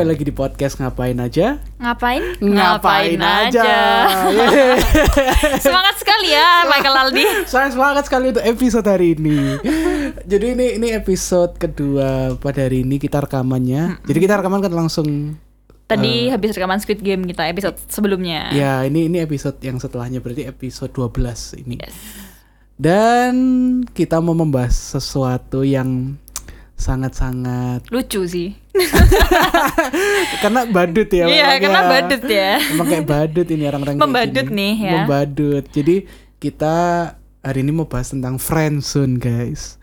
kembali lagi di podcast Ngapain Aja Ngapain? Yeay. Semangat sekali ya Michael Aldi. Saya semangat sekali untuk episode hari ini Jadi ini ini episode kedua pada hari ini kita rekamannya Jadi kita rekaman kan langsung Tadi habis rekaman Squid Game kita episode sebelumnya. Ya ini ini episode yang setelahnya berarti episode 12 ini Yes. Dan kita mau membahas sesuatu yang sangat-sangat Lucu sih. karena badut ya Iya, karena ya. badut ya. Emang kayak badut ini orang-orang Membadut nih ya. Membadut. Jadi kita hari ini mau bahas tentang friendzone guys.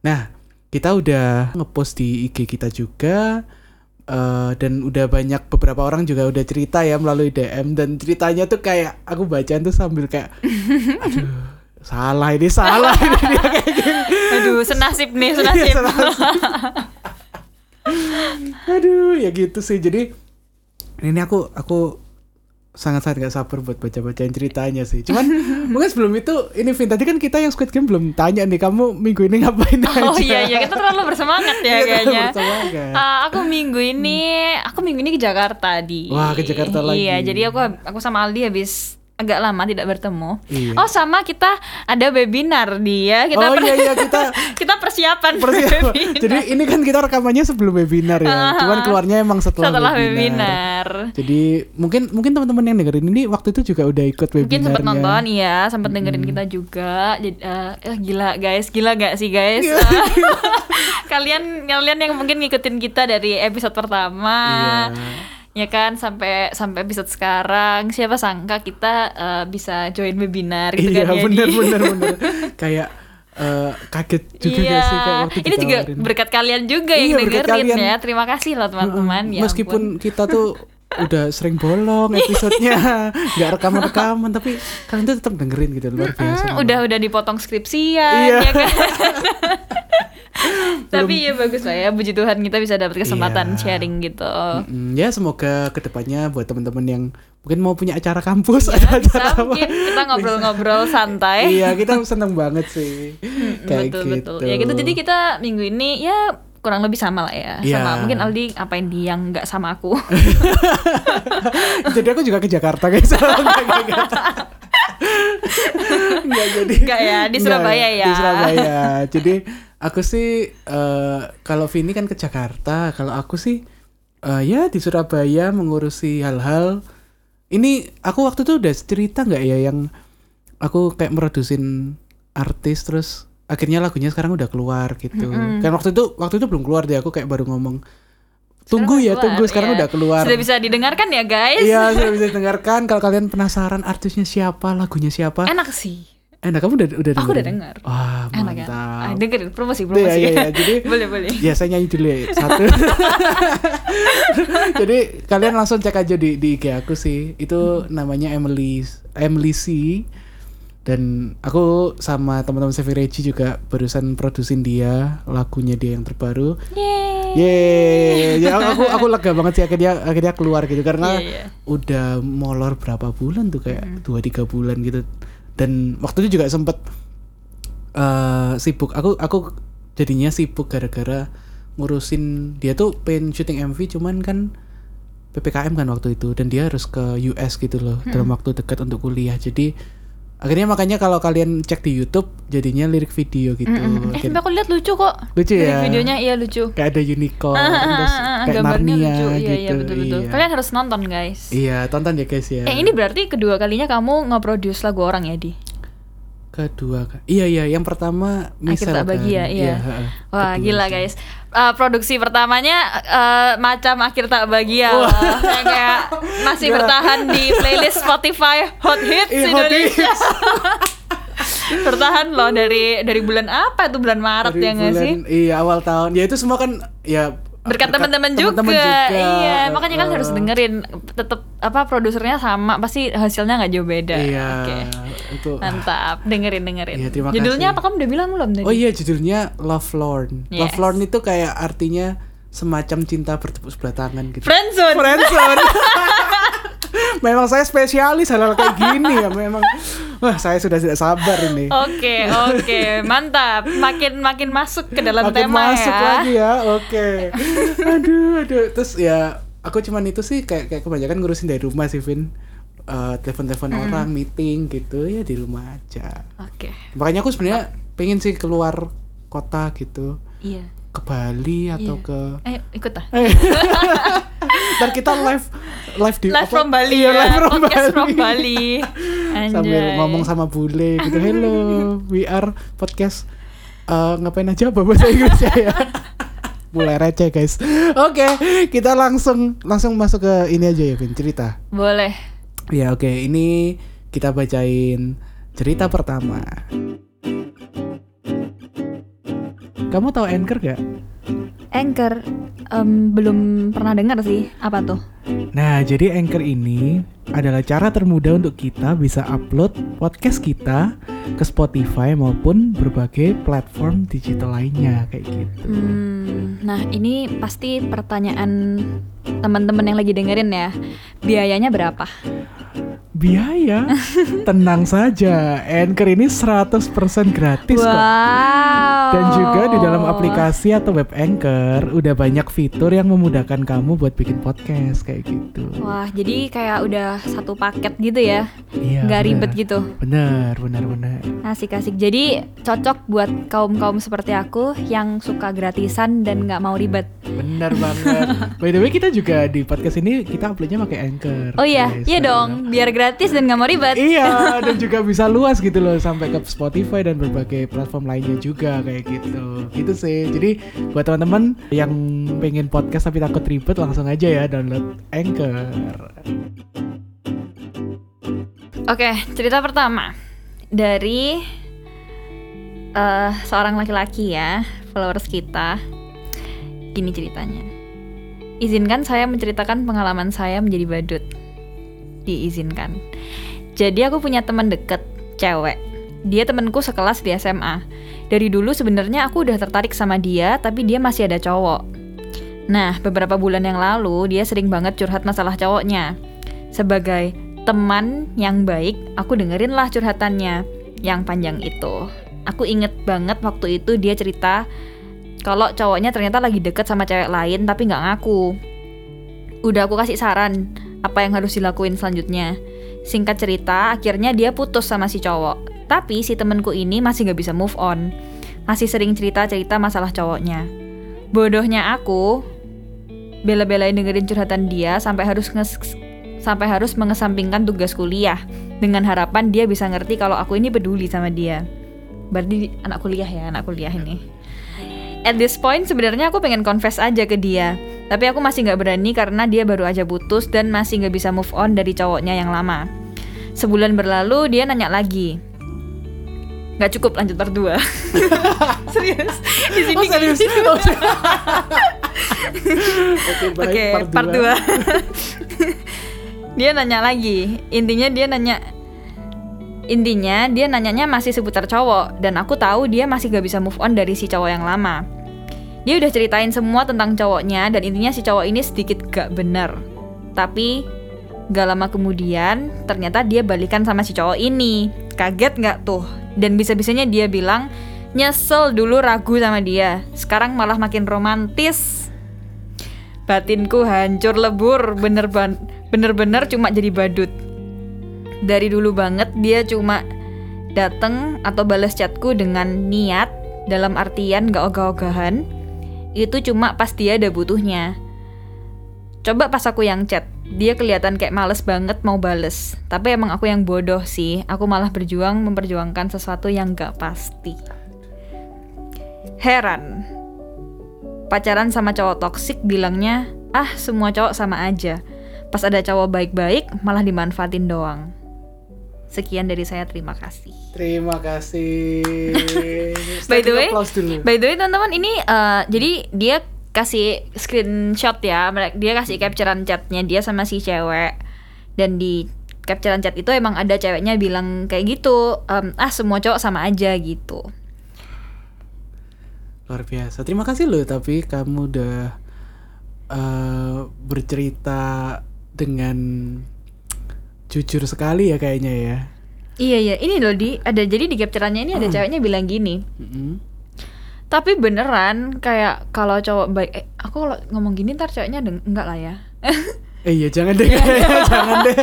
Nah kita udah ngepost di IG kita juga eh, dan udah banyak beberapa orang juga udah cerita ya melalui DM dan ceritanya tuh kayak aku bacaan tuh sambil kayak aduh salah ini salah ini dia kayak gini. Aduh, senasib nih, Iya, senasib. Aduh, ya gitu sih. Jadi ini aku aku sangat-sangat gak sabar buat baca-bacain ceritanya sih. Cuman mungkin sebelum itu ini Vin tadi kan kita yang Squid Game belum tanya nih kamu minggu ini ngapain aja. Oh iya iya, kita terlalu bersemangat ya Iya, kayaknya. bersemangat. Ah, aku minggu ini, aku minggu ini ke Jakarta di. Wah, ke Jakarta lagi. Iya, jadi aku aku sama Aldi habis agak lama tidak bertemu. Iya. Oh sama kita ada webinar dia. Kita oh iya iya kita kita persiapan persiapan. webinar. Jadi ini kan kita rekamannya sebelum webinar ya. Cuman keluarnya emang setelah, setelah webinar. Jadi mungkin mungkin teman-teman yang dengerin ini waktu itu juga udah ikut webinarnya. Mungkin sempat nonton iya, sempat dengerin kita juga. Jadi eh, eh, gila guys, gila gak sih guys? Iya. Kalian kalian yang mungkin ngikutin kita dari episode pertama. Iya. Ya kan sampai sampai episode sekarang siapa sangka kita eh, bisa join webinar gitu Iya kan ya, bener bener bener kayak eh, kaget juga iya. sih kayak waktu Ini juga berkat kalian juga Iya, yang dengerin kalian. ya. Terima kasih loh teman-teman. Ya meskipun ampun. kita tuh udah sering bolong episodenya nggak rekaman rekaman tapi kalian tuh tetap dengerin gitu luar biasa Hmm, udah udah dipotong skripsian Iya. ya kan. Tapi ya bagus lah ya, puji Tuhan kita bisa dapat kesempatan Iya. sharing gitu. Mm, ya semoga ke depannya buat teman-teman yang mungkin mau punya acara kampus Ya, ada bisa acara apa mungkin kita ngobrol-ngobrol santai. iya kita seneng banget sih kayak betul gitu betul. Ya gitu jadi kita minggu ini ya kurang lebih sama lah ya. Iya. Sama mungkin Aldi ngapain di yang nggak sama aku. jadi aku juga ke Jakarta guys Nggak, jadi Nggak ya, di Nggak, Surabaya ya. di Surabaya jadi aku sih eh, kalau Vini kan ke Jakarta kalau aku sih eh, ya di Surabaya mengurusi hal-hal ini aku waktu itu udah cerita nggak ya yang aku kayak merodusin artis terus akhirnya lagunya sekarang udah keluar gitu kan waktu itu waktu itu belum keluar deh aku kayak baru ngomong tunggu Sekarang ya udah tunggu keluar, sekarang iya. udah keluar Sudah bisa didengarkan ya guys. Iya sudah bisa dengarkan kalau kalian penasaran artisnya siapa lagunya siapa Enak sih. Enak kamu udah udah Aku udah dengar. wah Enak ya. mantap Ah, dengerin promosi promosi. iya, iya. Jadi- boleh boleh. Ya saya nyanyi dulu ya satu. Jadi kalian langsung cek aja di di IG aku sih. Itu namanya Emily Emily C. Dan aku sama teman-teman Sevi Regi juga barusan produsin dia lagunya dia yang terbaru. Yeay. Yeay, ya aku aku lega banget sih akhirnya akhirnya keluar gitu karena Iya, iya. udah molor berapa bulan tuh kayak dua tiga bulan gitu dan waktu itu juga sempet eh sibuk. Aku aku jadinya sibuk gara-gara ngurusin dia tuh pengen syuting MV cuman kan ppkm kan waktu itu. Dan dia harus ke US gitu loh dalam waktu dekat untuk kuliah. Jadi akhirnya makanya kalau kalian cek di YouTube jadinya lirik video gitu Eh, Akhir- tapi aku lihat lucu kok. Lucu Dari ya? videonya iya lucu. kayak ada unicorn Ah, ah, terus ah, ah, kayak gambarnya Narnia lucu. Iya, gitu iya betul betul. iya. Kalian harus nonton guys. Iya, tonton ya guys ya. Eh ini berarti kedua kalinya kamu nge-produce lagu orang ya di? Kedua. Iya iya, yang pertama tak bahagia, kan. iya. heeh. Wah Kedua gila guys. Eh, produksi pertamanya eh, macam akhir tak bahagia. Yang kayak masih Gila. bertahan di playlist Spotify Hot Hits Iya, Hot Indonesia. bertahan loh dari dari bulan apa tuh bulan Maret Dari ya nggak sih? Iya, awal tahun. Ya itu semua kan ya berkat teman-teman juga. teman-teman Iya, makanya kan Heeh. harus dengerin. Tetap apa produsernya sama, pasti hasilnya nggak jauh beda. Iya, Oke. itu. Mantap, dengerin dengerin. Iya, terima Judulnya kasih. apa kamu udah bilang belum tadi? Oh iya, judulnya Love Lorn. Love Yes. Lorn itu kayak artinya semacam cinta bertepuk sebelah tangan gitu. Friendzone. Friendzone. memang saya spesialis hal-hal kayak gini ya memang. Wah, saya sudah tidak sabar ini. Oke, oke, mantap. Makin makin masuk ke dalam Makin tema masuk ya. lagi ya. Oke. aduh, aduh. Terus ya aku cuman itu sih kayak kayak kebanyakan ngurusin dari rumah sih, Vin. Eh, telepon-telepon orang, meeting gitu ya di rumah aja. Oke. Makanya aku sebenarnya pengen sih keluar kota gitu, Iya. Ke Bali atau Iya. ke Ayo ikut ah. Dan kita live live di Live apa? from Bali Iya, ya, live from podcast Bali. from Bali. Sambil ngomong sama bule gitu. Hello, we are podcast eh, ngapain aja bahasa Inggris ya. Mulai receh guys. Oke, kita langsung langsung masuk ke ini aja ya, Vin, cerita. Boleh. Ya oke, ini kita bacain cerita pertama. Kamu tahu Anchor gak? Anchor em, belum pernah dengar sih. Apa tuh? Nah, jadi Anchor ini adalah cara termudah untuk kita bisa upload podcast kita ke Spotify maupun berbagai platform digital lainnya kayak gitu. Hmm, nah ini pasti pertanyaan teman-teman yang lagi dengerin ya. Biayanya berapa? Biaya? Tenang saja, Anchor ini 100% gratis kok. wow. Dan juga di dalam aplikasi atau web Anchor udah banyak fitur yang memudahkan kamu buat bikin podcast kayak gitu. Wah, jadi kayak udah satu paket gitu ya. Iya. Nggak benar. ribet gitu. Bener, bener, bener. Asik-asik. Jadi cocok buat kaum-kaum seperti aku yang suka gratisan dan nggak mau ribet. Bener banget. By the way kita juga di podcast ini kita uploadnya pakai Anchor. Oh iya, guys. iya dong. Biar gratis dan nggak mau ribet. Iya, dan juga bisa luas gitu loh sampai ke Spotify dan berbagai platform lainnya juga kayak gitu. Gitu sih. Jadi buat teman-teman yang pengen podcast tapi takut ribet langsung aja ya download Anchor. Oke, cerita pertama dari eh seorang laki-laki ya, followers kita. Gini ceritanya. Izinkan saya menceritakan pengalaman saya menjadi badut. Diizinkan. Jadi aku punya teman deket, cewek. Dia temenku sekelas di SMA. Dari dulu sebenarnya aku udah tertarik sama dia, tapi dia masih ada cowok. Nah, beberapa bulan yang lalu dia sering banget curhat masalah cowoknya. Sebagai teman yang baik, aku dengerin lah curhatannya yang panjang itu. Aku inget banget waktu itu dia cerita kalau cowoknya ternyata lagi deket sama cewek lain tapi nggak ngaku. Udah aku kasih saran apa yang harus dilakuin selanjutnya. Singkat cerita, akhirnya dia putus sama si cowok. Tapi si temenku ini masih nggak bisa move on. Masih sering cerita-cerita masalah cowoknya. Bodohnya aku, bela-belain dengerin curhatan dia sampai harus nges sampai harus mengesampingkan tugas kuliah dengan harapan dia bisa ngerti kalau aku ini peduli sama dia. Berarti anak kuliah ya, anak kuliah ini. At this point sebenarnya aku pengen confess aja ke dia, tapi aku masih nggak berani karena dia baru aja putus dan masih nggak bisa move on dari cowoknya yang lama. Sebulan berlalu dia nanya lagi. Nggak cukup lanjut part 2 Serius Di sini Oh, serius? Oh. Oke, baik. Oke, part dua. 2. dia nanya lagi. Intinya dia nanya Intinya dia nanyanya masih seputar cowok dan aku tahu dia masih gak bisa move on dari si cowok yang lama. Dia udah ceritain semua tentang cowoknya dan intinya si cowok ini sedikit gak bener. Tapi gak lama kemudian ternyata dia balikan sama si cowok ini. Kaget gak tuh? Dan bisa-bisanya dia bilang nyesel dulu ragu sama dia. Sekarang malah makin romantis. Batinku hancur lebur, bener-bener cuma jadi badut. Dari dulu banget dia cuma dateng atau balas chatku dengan niat dalam artian gak ogah-ogahan. Itu cuma pas dia ada butuhnya. Coba pas aku yang chat, dia kelihatan kayak males banget mau bales. Tapi emang aku yang bodoh sih. Aku malah berjuang memperjuangkan sesuatu yang gak pasti. Heran. Pacaran sama cowok toksik bilangnya, ah semua cowok sama aja. Pas ada cowok baik-baik, malah dimanfaatin doang. Sekian dari saya, terima kasih. Terima kasih. By the way, by the way teman-teman ini eh, jadi dia kasih screenshot ya, dia kasih capturean chatnya dia sama si cewek dan di capturean chat itu emang ada ceweknya bilang kayak gitu, em, ah semua cowok sama aja gitu. Luar biasa. Terima kasih loh tapi kamu udah eh, bercerita dengan jujur sekali ya kayaknya ya. Iya iya, ini loh di ada jadi di capturannya ini ada ceweknya bilang gini. Mm-mm. Tapi beneran kayak kalau cowok baik, eh, aku kalau ngomong gini ntar ceweknya enggak lah ya. Eh iya jangan deh, jangan deh,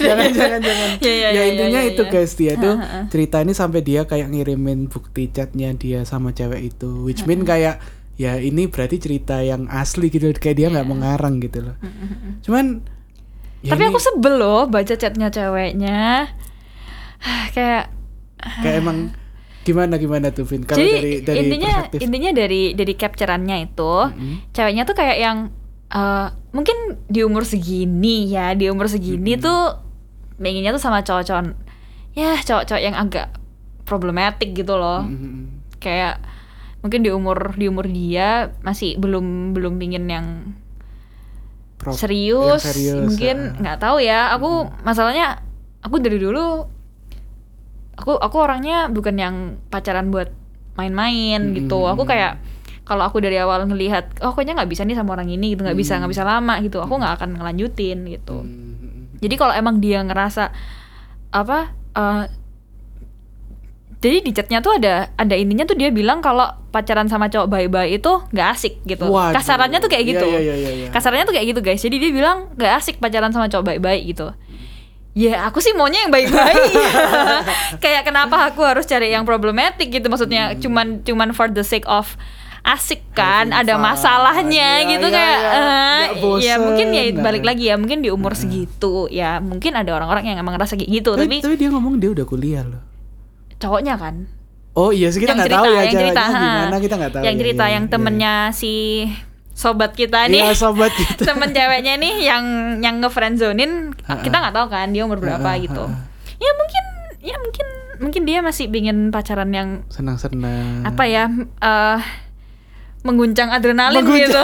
jangan jangan jangan. Iya, iya, ya iya, intinya iya, itu iya. guys dia tuh cerita ini sampai dia kayak ngirimin bukti chatnya dia sama cewek itu, which mean kayak ya ini berarti cerita yang asli gitu, kayak dia nggak mengarang gitu loh. Cuman ya Tapi ini aku sebel loh baca chatnya ceweknya. kayak kayak emang gimana gimana tuh Vin? Kalau jadi dari dari intinya perspektif intinya dari dari capturannya itu Mm-mm. ceweknya tuh kayak yang eh, mungkin di umur segini ya di umur segini tuh pengennya tuh sama cowok-cowok ya cowok-cowok yang agak problematik gitu loh Mm-mm. kayak mungkin di umur di umur dia masih belum belum pingin yang Pro- serius, yang serius, mungkin ah. nggak tahu ya aku masalahnya aku dari dulu aku aku orangnya bukan yang pacaran buat main-main Hmm. gitu aku kayak kalau aku dari awal ngelihat oh kayaknya nggak bisa nih sama orang ini gitu nggak bisa nggak bisa lama gitu aku nggak akan ngelanjutin gitu Mm-mm. jadi kalau emang dia ngerasa apa eh, jadi di chatnya tuh ada ada intinya tuh dia bilang kalau pacaran sama cowok baik-baik itu nggak asik gitu Waduh. kasarannya tuh kayak Iya, gitu iya, iya, iya, iya. kasarannya tuh kayak gitu guys jadi dia bilang nggak asik pacaran sama cowok baik-baik gitu ya aku sih maunya yang baik-baik kayak kenapa aku harus cari yang problematik gitu maksudnya Hmm. cuman cuman for the sake of asik kan Having ada fun. masalahnya Iya, gitu iya, kayak iya. eh, Nggak ya bosen. mungkin ya Nah. balik lagi ya mungkin di umur segitu ya mungkin ada orang-orang yang emang ngerasa kayak gitu Tapi, tapi tapi dia ngomong dia udah kuliah loh. cowoknya kan Oh iya sih kita nggak tahu ya yang cerita gimana kita nggak tahu. yang ya, cerita iya, yang iya. temennya si sobat kita nih Iya sobat kita. temen ceweknya nih yang yang ngefriendzonin kita nggak tahu kan dia umur berapa Ha-ha, gitu ya mungkin ya mungkin mungkin dia masih ingin pacaran yang Senang-senang. apa ya eh mengguncang adrenalin Mengguncang. gitu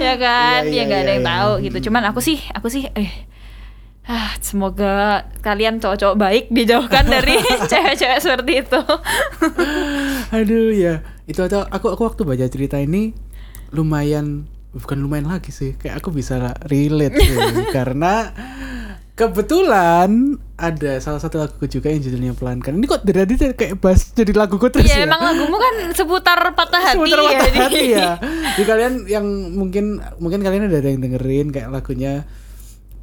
ya kan? Iya, iya, ya nggak ada iya, yang iya. tahu gitu. Cuman aku sih aku sih eh ah, semoga kalian cowok-cowok baik dijauhkan dari cewek-cewek seperti itu. Aduh ya. Itu atau aku aku waktu baca cerita ini lumayan bukan lumayan lagi sih. Kayak aku bisa relate sih. Karena kebetulan ada salah satu lagu juga yang judulnya pelankan. Ini kok dari tadi kayak bahas jadi laguku terus ya ya? emang lagumu kan seputar patah hati Seputar ya patah jadi- hati ya. Jadi kalian yang mungkin mungkin kalian ada yang dengerin kayak lagunya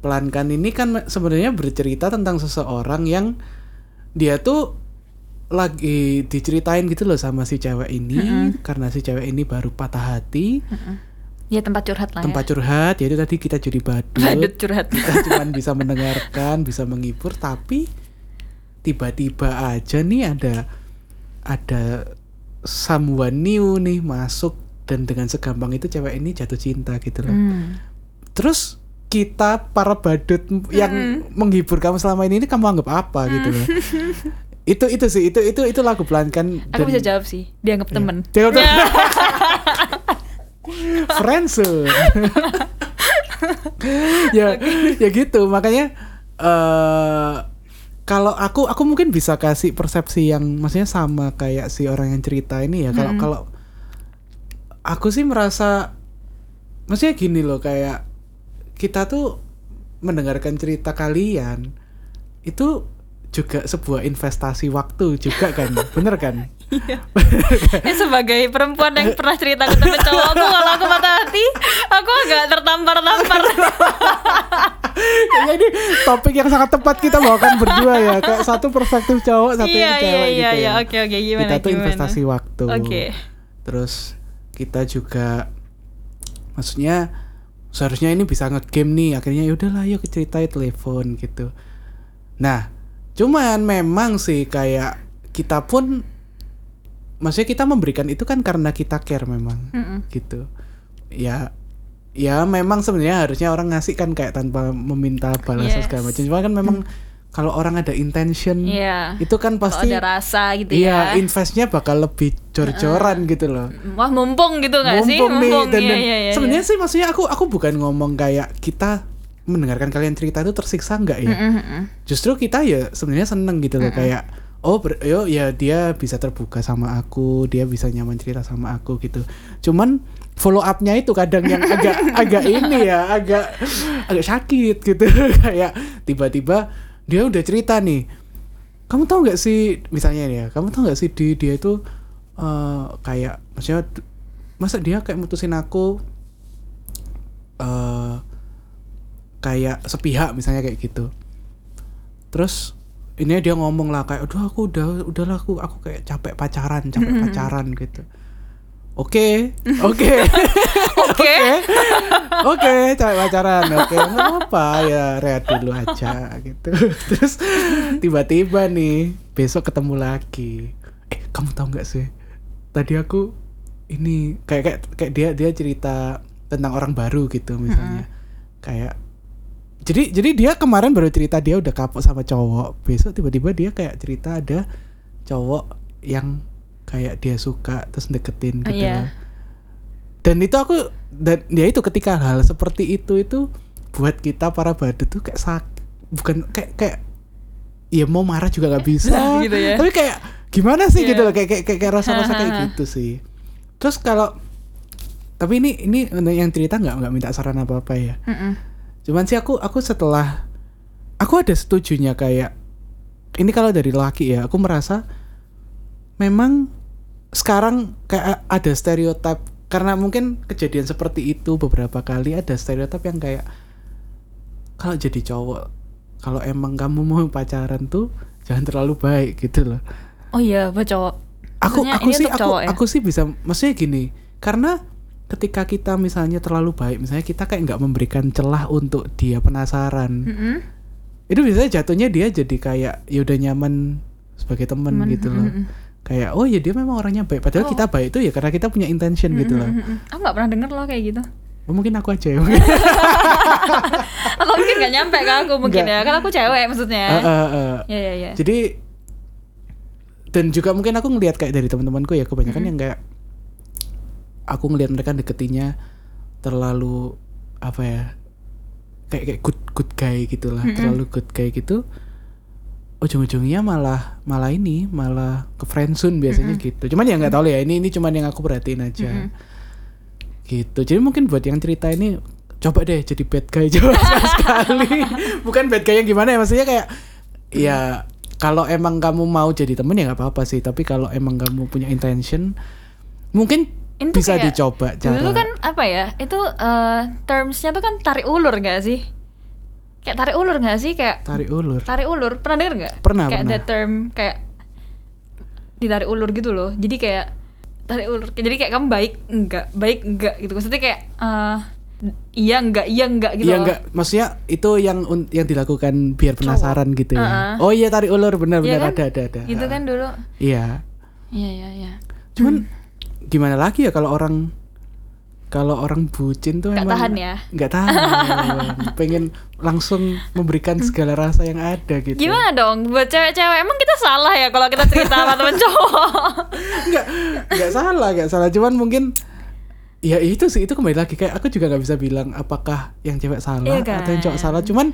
Pelankan ini kan sebenarnya bercerita tentang seseorang yang dia tuh lagi diceritain gitu loh sama si cewek ini karena si cewek ini baru patah hati, ya tempat curhat lah tempat curhat, yaitu tadi kita jadi badut. ya badut curhat. Kita cuman bisa mendengarkan, bisa menghibur, tapi tiba-tiba aja nih ada ada someone new nih masuk dan dengan segampang itu cewek ini jatuh cinta gitu loh. Hmm. Terus kita para badut yang menghibur kamu selama ini ini kamu anggap apa gitu loh. itu itu sih itu itu itu lagu pelankan aku bisa jawab sih. Dianggap temen. Dia tuh friendzone. ya ya gitu. Makanya eh kalau aku aku mungkin bisa kasih persepsi yang maksudnya sama kayak si orang yang cerita ini ya. Kalau kalau aku sih merasa maksudnya gini loh kayak kita tuh mendengarkan cerita kalian itu juga sebuah investasi waktu juga kan? Bener kan? Eh, sebagai perempuan yang pernah cerita ke temen cowokku kalau aku patah hati aku agak tertampar-tampar. Kayaknya ini topik yang sangat tepat kita bawakan berdua ya. Kayak satu perspektif cowok satu iya yang iya cewek iya gitu iya. ya. Oke oke. Gimana kita tuh gimana? investasi waktu. Oke. terus kita juga maksudnya seharusnya ini bisa ngegame nih. Akhirnya yaudahlah yuk ceritain telepon gitu. Nah cuman memang sih kayak kita pun maksudnya kita memberikan itu kan karena kita care memang Mm-mm. gitu ya ya memang sebenarnya harusnya orang ngasih kan kayak tanpa meminta balasan Yes. segala macam cuma kan memang kalau orang ada intention Iya. itu kan pasti ada rasa gitu iya ya investnya bakal lebih jor-joran gitu loh wah mumpung gitu nggak sih mumpung nih dan, iya, dan iya, iya, sebenarnya iya. sih maksudnya aku aku bukan ngomong kayak kita mendengarkan kalian cerita itu tersiksa nggak ya? Mm-mm, mm-mm. justru kita ya sebenarnya seneng gitu loh kayak oh ber- yo ya dia bisa terbuka sama aku dia bisa nyaman cerita sama aku gitu. Cuman follow upnya itu kadang yang agak agak ini ya agak agak sakit gitu. Kayak tiba-tiba dia udah cerita nih kamu tahu nggak sih misalnya ya kamu tahu nggak sih di dia itu eh, kayak maksudnya masa dia kayak mutusin aku eh kayak sepihak misalnya kayak gitu. Terus ini dia ngomong lah kayak aduh aku udah udahlah aku aku kayak capek pacaran capek pacaran gitu. Oke oke. Oke. oke capek pacaran oke. Nggak apa ya rehat dulu aja gitu. Terus tiba-tiba nih besok ketemu lagi. Eh kamu tahu nggak sih? Tadi aku ini kayak kayak kayak dia dia cerita tentang orang baru gitu misalnya. Kayak jadi jadi dia kemarin baru cerita dia udah kapok sama cowok besok tiba-tiba dia kayak cerita ada cowok yang kayak dia suka terus deketin gitu Iya. loh. dan itu aku dan ya itu ketika hal seperti itu itu buat kita para badut tuh kayak sak bukan kayak kayak ya mau marah juga nggak bisa Nah, gitu ya. tapi kayak gimana sih Iya. gitu loh kayak kayak kayak, kayak rasa-rasa kayak gitu sih terus kalau tapi ini ini yang cerita nggak nggak minta saran apa apa ya Mm-mm. Cuman sih aku aku setelah aku ada setujunya kayak ini kalau dari laki ya, aku merasa memang sekarang kayak ada stereotip karena mungkin kejadian seperti itu beberapa kali ada stereotip yang kayak kalau jadi cowok kalau emang kamu mau pacaran tuh jangan terlalu baik gitu loh. Oh iya, buat cowok. Aku Maksudnya aku sih aku ya? aku sih bisa maksudnya gini karena ketika kita misalnya terlalu baik misalnya kita kayak nggak memberikan celah untuk dia penasaran Mm-mm. itu biasanya jatuhnya dia jadi kayak ya udah nyaman sebagai teman Temen, gitu loh mm-mm. kayak oh ya dia memang orangnya baik padahal Oh. kita baik itu ya karena kita punya intention gitu loh. Aku nggak pernah denger loh kayak gitu. Oh, mungkin aku aja ya mungkin Atau mungkin nggak nyampe ke aku mungkin Nggak. ya. Kan aku cewek maksudnya. Eh, eh, eh. Ya ya ya. jadi dan juga mungkin aku ngelihat kayak dari teman-temanku ya kebanyakan yang kayak aku ngelihat mereka deketinnya terlalu apa ya kayak kayak good good guy gitulah terlalu good guy gitu ujung-ujungnya malah malah ini malah ke friendzone biasanya gitu. Cuman ya nggak tahu ya ini ini cuman yang aku perhatiin aja. Gitu. Jadi mungkin buat yang cerita ini coba deh jadi bad guy coba sekali. Bukan bad guy yang gimana ya maksudnya kayak ya kalau emang kamu mau jadi temen ya nggak apa-apa sih. Tapi kalau emang kamu punya intention mungkin Ini bisa kayak- dicoba cara Dulu kan apa ya? Itu eh, termsnya tuh kan tarik ulur gak sih? Kayak tarik ulur gak sih? Kayak tarik ulur tarik ulur. Pernah denger nggak? Pernah, Kayak pernah. term kayak ditarik ulur gitu loh. Jadi kayak tarik ulur. Jadi kayak kamu baik enggak, baik enggak gitu. Maksudnya kayak eh, iya enggak, iya enggak gitu Iya loh. enggak, maksudnya itu yang yang dilakukan biar penasaran gitu ya. Uh-uh. Oh iya tarik ulur benar-benar Iya kan? ada ada ada. Gitu kan dulu. Iya. Iya iya iya. Cuman gimana lagi ya kalau orang kalau orang bucin tuh Nggak emang tahan ya? nggak tahan pengen langsung memberikan segala rasa yang ada gitu Gimana dong buat cewek-cewek? Emang kita salah ya kalau kita cerita sama temen cowok? nggak nggak salah nggak salah cuman mungkin ya itu sih itu kembali lagi kayak aku juga nggak bisa bilang apakah yang cewek salah Iya atau yang cowok kan? salah cuman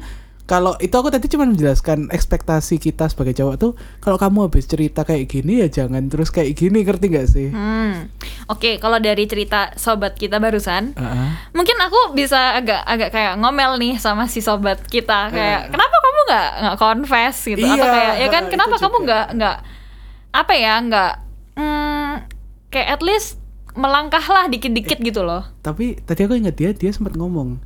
kalau itu aku tadi cuma menjelaskan ekspektasi kita sebagai cowok tuh kalau kamu habis cerita kayak gini ya jangan terus kayak gini ngerti nggak sih Hmm. Oke, kalau dari cerita sobat kita barusan, Heeh. mungkin aku bisa agak agak kayak ngomel nih sama si sobat kita kayak Eh. kenapa kamu nggak nggak confess gitu atau Iya, kayak ya kan kenapa kamu nggak nggak apa ya nggak hmm, kayak at least melangkahlah dikit-dikit gitu loh. tapi tadi aku ingat dia dia sempat ngomong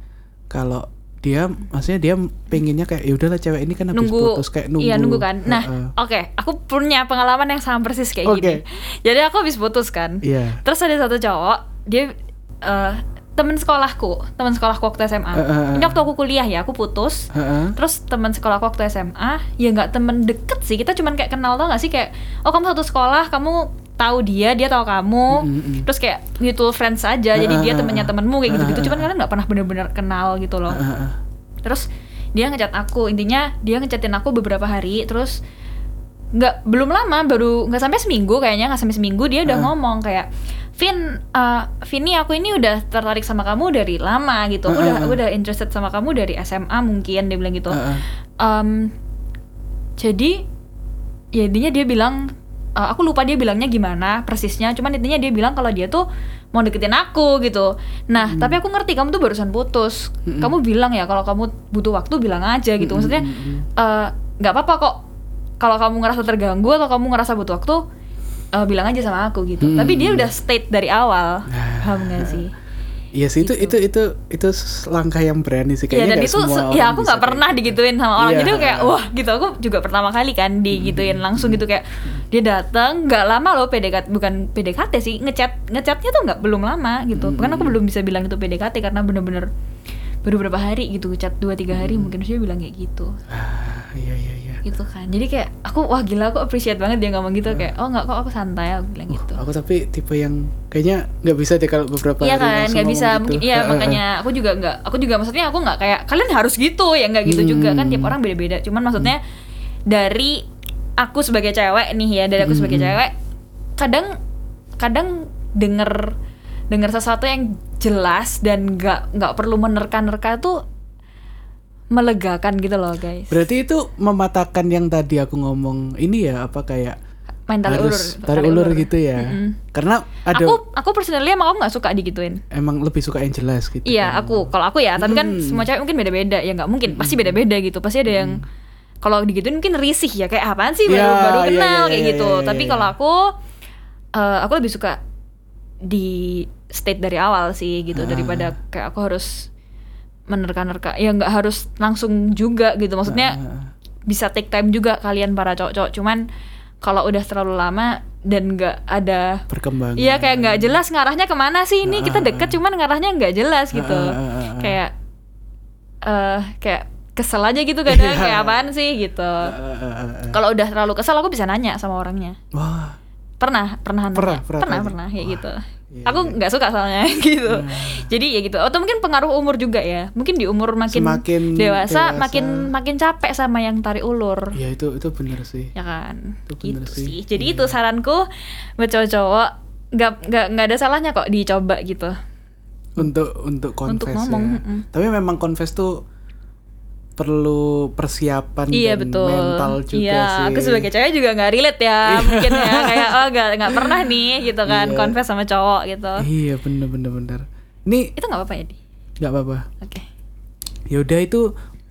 kalau dia maksudnya dia pengennya kayak ya udahlah cewek ini kan habis nunggu putus kayak nunggu. iya nunggu kan. Nah Heeh. oke aku punya pengalaman yang sama persis kayak Oke. gini jadi aku habis putus kan. Iya. Terus ada satu cowok dia eh, temen sekolahku temen sekolahku waktu SMA Eh, eh, eh. ini waktu aku kuliah ya aku putus. Heeh. terus teman sekolahku waktu SMA ya nggak temen deket sih. Kita cuman kayak kenal tau gak sih? Kayak oh kamu satu sekolah kamu tahu dia dia tahu kamu Mm, mm, mm. terus kayak mutual friends aja jadi Eh, dia eh, temennya eh. temenmu kayak gitu gitu cuman kalian nggak pernah bener-bener kenal gitu loh Heeh. terus dia ngechat aku intinya dia ngechatin aku beberapa hari terus nggak belum lama baru nggak sampai seminggu kayaknya nggak sampai seminggu dia udah Ah. ngomong kayak Vin uh, Vini aku ini udah tertarik sama kamu dari lama gitu aku Ah, udah ah, ah. aku udah interested sama kamu dari SMA mungkin dia bilang gitu. Em, jadi ya intinya dia bilang eh, aku lupa dia bilangnya gimana persisnya cuman intinya dia bilang kalau dia tuh mau deketin aku gitu. Nah Hmm. tapi aku ngerti kamu tuh barusan putus. Kamu bilang ya kalau kamu butuh waktu bilang aja gitu. Maksudnya eh, nggak apa-apa kok kalau kamu ngerasa terganggu atau kamu ngerasa butuh waktu eh, bilang aja sama aku gitu. Hmm. tapi dia udah state dari awal. Nah. paham gak sih Iya sih itu itu itu itu langkah yang berani sih. Iya kayaknya dan nggak itu semua se- orang ya aku nggak kayak pernah gitu. digituin sama orang. Jadi aku kayak wah gitu aku juga pertama kali kan digituin langsung gitu. Kayak dia datang nggak lama loh PDKT bukan PDKT sih ngechat ngechatnya tuh nggak belum lama gitu. Bahkan aku belum bisa bilang itu PDKT karena bener-bener baru beberapa hari gitu chat dua tiga hari mungkin dia bilang kayak gitu. Ah, iya iya iya. Gitu kan. Jadi kayak aku wah gila aku appreciate banget dia ngomong gitu. Kayak oh nggak kok aku santai aku bilang gitu. Aku tapi tipe yang kayaknya nggak bisa deh kalau beberapa Iya kan, nggak bisa. gitu. mungkin iya makanya aku juga nggak, aku juga maksudnya aku nggak kayak kalian harus gitu ya nggak gitu juga kan tiap orang beda-beda. Cuman maksudnya dari aku sebagai cewek nih ya dari aku sebagai cewek kadang kadang denger denger sesuatu yang jelas dan nggak nggak perlu menerka-nerka tuh melegakan gitu loh guys. Berarti itu mematahkan yang tadi aku ngomong ini ya apa kayak Main tarik ulur, tarik ulur gitu ya. Karena ada Aku aku personally emang aku nggak suka digituin. emang lebih suka yang jelas gitu. Iya, kan. aku kalau aku ya, tapi kan Hmm. semua cewek mungkin beda-beda. Ya nggak mungkin, pasti beda-beda gitu. Pasti ada yang kalau digituin mungkin risih ya kayak apaan sih baru Ya, baru iya, kenal iya, kayak iya, gitu. iya, Tapi iya. kalau aku eh, aku lebih suka di state dari awal sih gitu Ah. daripada kayak aku harus menerka-nerka. Ya nggak harus langsung juga gitu. Maksudnya Ah, bisa take time juga kalian para cowok-cowok. Cuman kalau udah terlalu lama dan nggak ada perkembangan. Iya kayak nggak jelas ngarahnya ke mana sih ini kita Ah, deket cuman ngarahnya nggak jelas gitu Ah, ah, ah, ah. kayak eh kayak kesel aja gitu kadang Iya. kayak apaan sih gitu kalau udah terlalu kesel aku bisa nanya sama orangnya Wah, pernah pernah nanya. Pernah, pernah pernah pernah kayak gitu iya, aku nggak suka soalnya gitu jadi ya gitu atau mungkin pengaruh umur juga ya mungkin di umur makin, Semakin dewasa, dewasa. makin makin capek sama yang tarik ulur ya itu itu bener sih. ya kan Itu gitu bener sih. sih. jadi Iya. itu saranku buat cowok-cowok nggak nggak nggak ada salahnya kok dicoba gitu Untuk untuk confess Untuk ngomong, ya. mm-mm. Tapi memang confess tuh perlu persiapan iya dan betul mental juga iya sih. aku sebagai cewek juga nggak relate ya mungkin ya kayak oh nggak nggak pernah nih gitu kan Iya. confess sama cowok gitu Iya bener bener bener. Ini itu nggak apa-apa ya di nggak apa-apa. oke Ya udah itu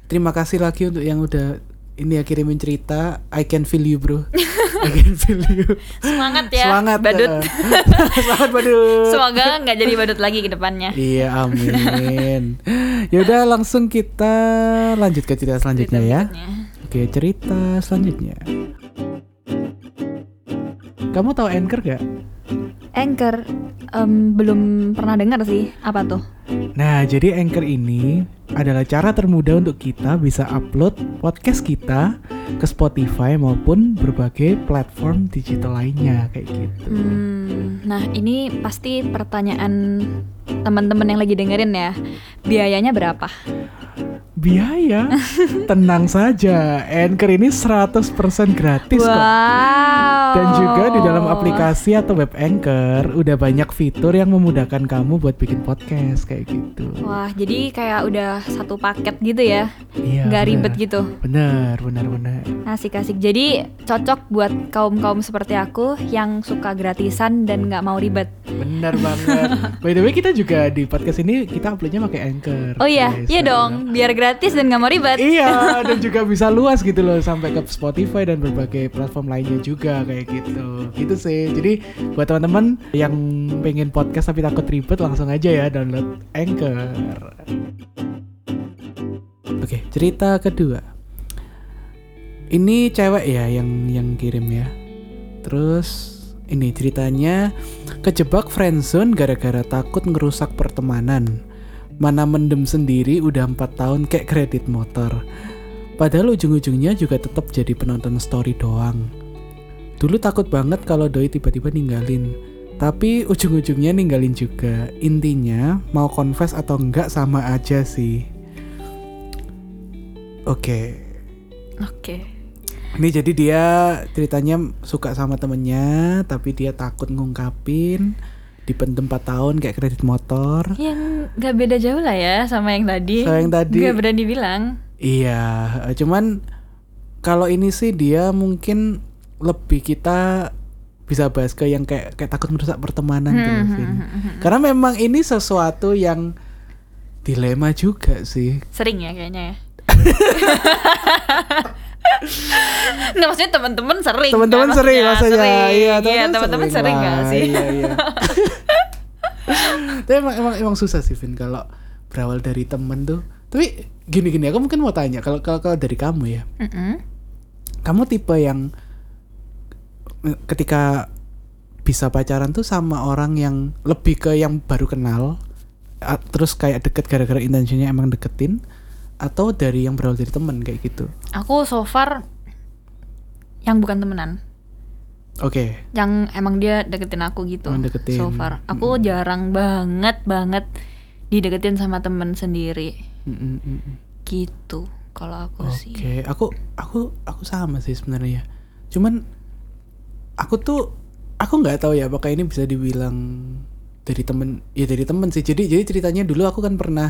terima kasih lagi untuk yang udah ini ya kirimin cerita. I can feel you bro. I can feel you. semangat ya Semangat badut eh. Semangat badut. semoga nggak jadi badut lagi ke depannya Iya amin. ya udah langsung kita lanjut ke cerita selanjutnya ya. Berikutnya. Oke cerita selanjutnya. Kamu tahu Anchor gak? Anchor em, belum pernah dengar sih apa tuh? Nah, jadi Anchor ini adalah cara termudah untuk kita bisa upload podcast kita ke Spotify maupun berbagai platform digital lainnya kayak gitu. Hmm, nah ini pasti pertanyaan teman-teman yang lagi dengerin ya. Biayanya berapa Biaya? Tenang saja, Anchor ini 100% gratis kok. wow Dan juga di dalam aplikasi atau web Anchor udah banyak fitur yang memudahkan kamu buat bikin podcast kayak gitu. wah jadi kayak udah satu paket gitu ya Iya. nggak benar. ribet gitu Benar, benar, benar. asik-asik jadi cocok buat kaum kaum seperti aku yang suka gratisan dan nggak mau ribet Benar banget. By the way, kita juga di podcast ini kita uploadnya pakai Anchor. oh iya guys. iya dong biar gratis dan nggak mau ribet Iya, dan juga bisa luas gitu loh sampai ke Spotify dan berbagai platform lainnya juga kayak gitu. Gitu sih. Jadi buat teman-teman yang pengen podcast tapi takut ribet langsung aja ya download Anchor. Oke, cerita kedua. Ini cewek ya yang yang kirim ya. Terus ini ceritanya kejebak friendzone gara-gara takut ngerusak pertemanan. Mana mendem sendiri udah empat tahun kayak kredit motor. Padahal ujung-ujungnya juga tetap jadi penonton story doang. Dulu takut banget kalau doi tiba-tiba ninggalin. Tapi ujung-ujungnya ninggalin juga. Intinya mau confess atau enggak sama aja sih. Oke. oke Ini jadi dia ceritanya suka sama temennya, tapi dia takut ngungkapin. Dipendem 4 tahun kayak kredit motor. yang nggak beda jauh lah ya sama yang tadi Sama yang tadi. nggak berani bilang Iya, cuman kalau ini sih dia mungkin lebih kita bisa bahas ke yang kayak kayak takut merusak pertemanan Hmm, gitu loh, Vin. Karena memang ini sesuatu yang dilema juga sih. Sering ya kayaknya ya. Nggak maksudnya teman-teman sering. kan Teman-teman sering maksudnya, maksudnya. sering. Iya, Iya, teman-teman sering lah. nggak sih? Iya, iya. Tapi emang, emang emang susah sih Vin kalau berawal dari temen tuh. Tapi gini-gini aku mungkin mau tanya kalau kalau kalau dari kamu ya. Mm-mm. Kamu tipe yang ketika bisa pacaran tuh sama orang yang lebih ke yang baru kenal terus kayak deket gara-gara intensinya emang deketin atau dari yang berawal dari temen kayak gitu. Aku so far yang bukan temenan. Oke. yang emang dia deketin aku gitu Oh, deketin. so far aku jarang banget banget dideketin sama temen sendiri Mm, mm, mm, mm. gitu kalau aku Oke, sih aku aku aku sama sih sebenarnya. Cuman aku tuh aku nggak tahu ya apakah ini bisa dibilang dari temen ya dari temen sih. Jadi jadi ceritanya dulu aku kan pernah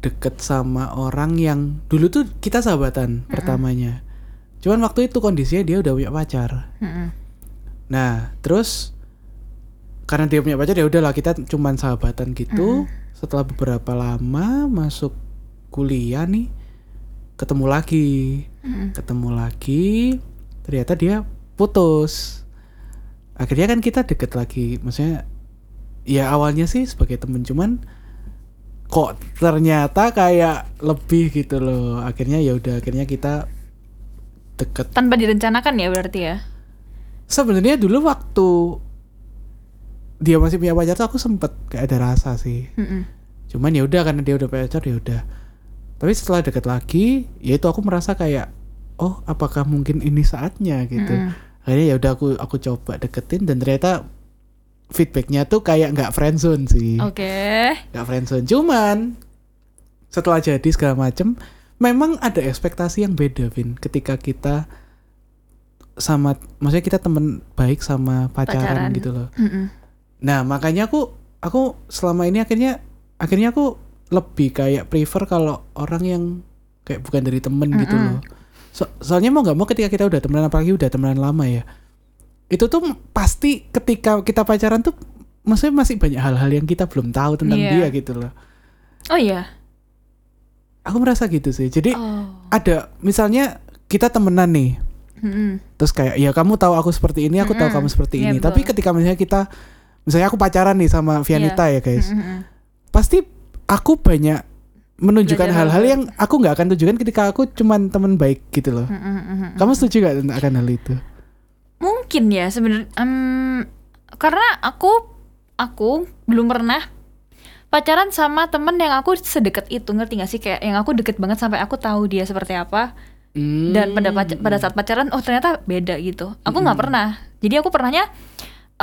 deket sama orang yang dulu tuh kita sahabatan pertamanya. Cuman waktu itu kondisinya dia udah punya pacar. Mm-mm. Nah, terus karena dia punya pacar ya udahlah kita cuman sahabatan gitu. Setelah beberapa lama masuk kuliah nih ketemu lagi. Mm-mm. Ketemu lagi ternyata dia putus. Akhirnya kan kita deket lagi. Maksudnya ya awalnya sih sebagai temen cuman kok ternyata kayak lebih gitu loh. Akhirnya ya udah akhirnya kita deket tanpa direncanakan ya berarti ya sebenarnya dulu waktu dia masih punya pacar tuh aku sempet kayak ada rasa sih Mm-mm. cuman ya udah karena dia udah punya pacar ya udah tapi setelah deket lagi ya itu aku merasa kayak oh apakah mungkin ini saatnya gitu Mm-mm. akhirnya ya udah aku aku coba deketin dan ternyata feedbacknya tuh kayak nggak friendzone sih oke nggak friendzone cuman setelah jadi segala macem memang ada ekspektasi yang beda Vin ketika kita sama maksudnya kita temen baik sama pacaran, Pacaran. gitu loh Mm-mm. nah makanya aku aku selama ini akhirnya akhirnya aku lebih kayak prefer kalau orang yang kayak bukan dari temen gitu Mm-mm. loh So- soalnya mau nggak mau ketika kita udah temenan apalagi udah temenan lama ya itu tuh pasti ketika kita pacaran tuh maksudnya masih banyak hal-hal yang kita belum tahu tentang Iya. dia gitu loh oh iya aku merasa gitu sih jadi oh ada misalnya kita temenan nih Mm-mm. terus kayak ya kamu tahu aku seperti ini aku tahu Mm-mm. kamu seperti Iya, ini betul. tapi ketika misalnya kita misalnya aku pacaran nih sama Vianita ya guys Mm-mm. pasti aku banyak menunjukkan hal-hal yang aku nggak akan tunjukkan ketika aku cuman teman baik gitu loh. Mm-mm. kamu setuju gak tentang akan hal itu mungkin ya sebenarnya em, karena aku aku belum pernah pacaran sama temen yang aku sedekat itu ngerti gak sih? Kayak yang aku deket banget sampai aku tahu dia seperti apa. Hmm. dan pada pac- pada saat pacaran oh ternyata beda gitu. Aku nggak pernah. Jadi aku pernahnya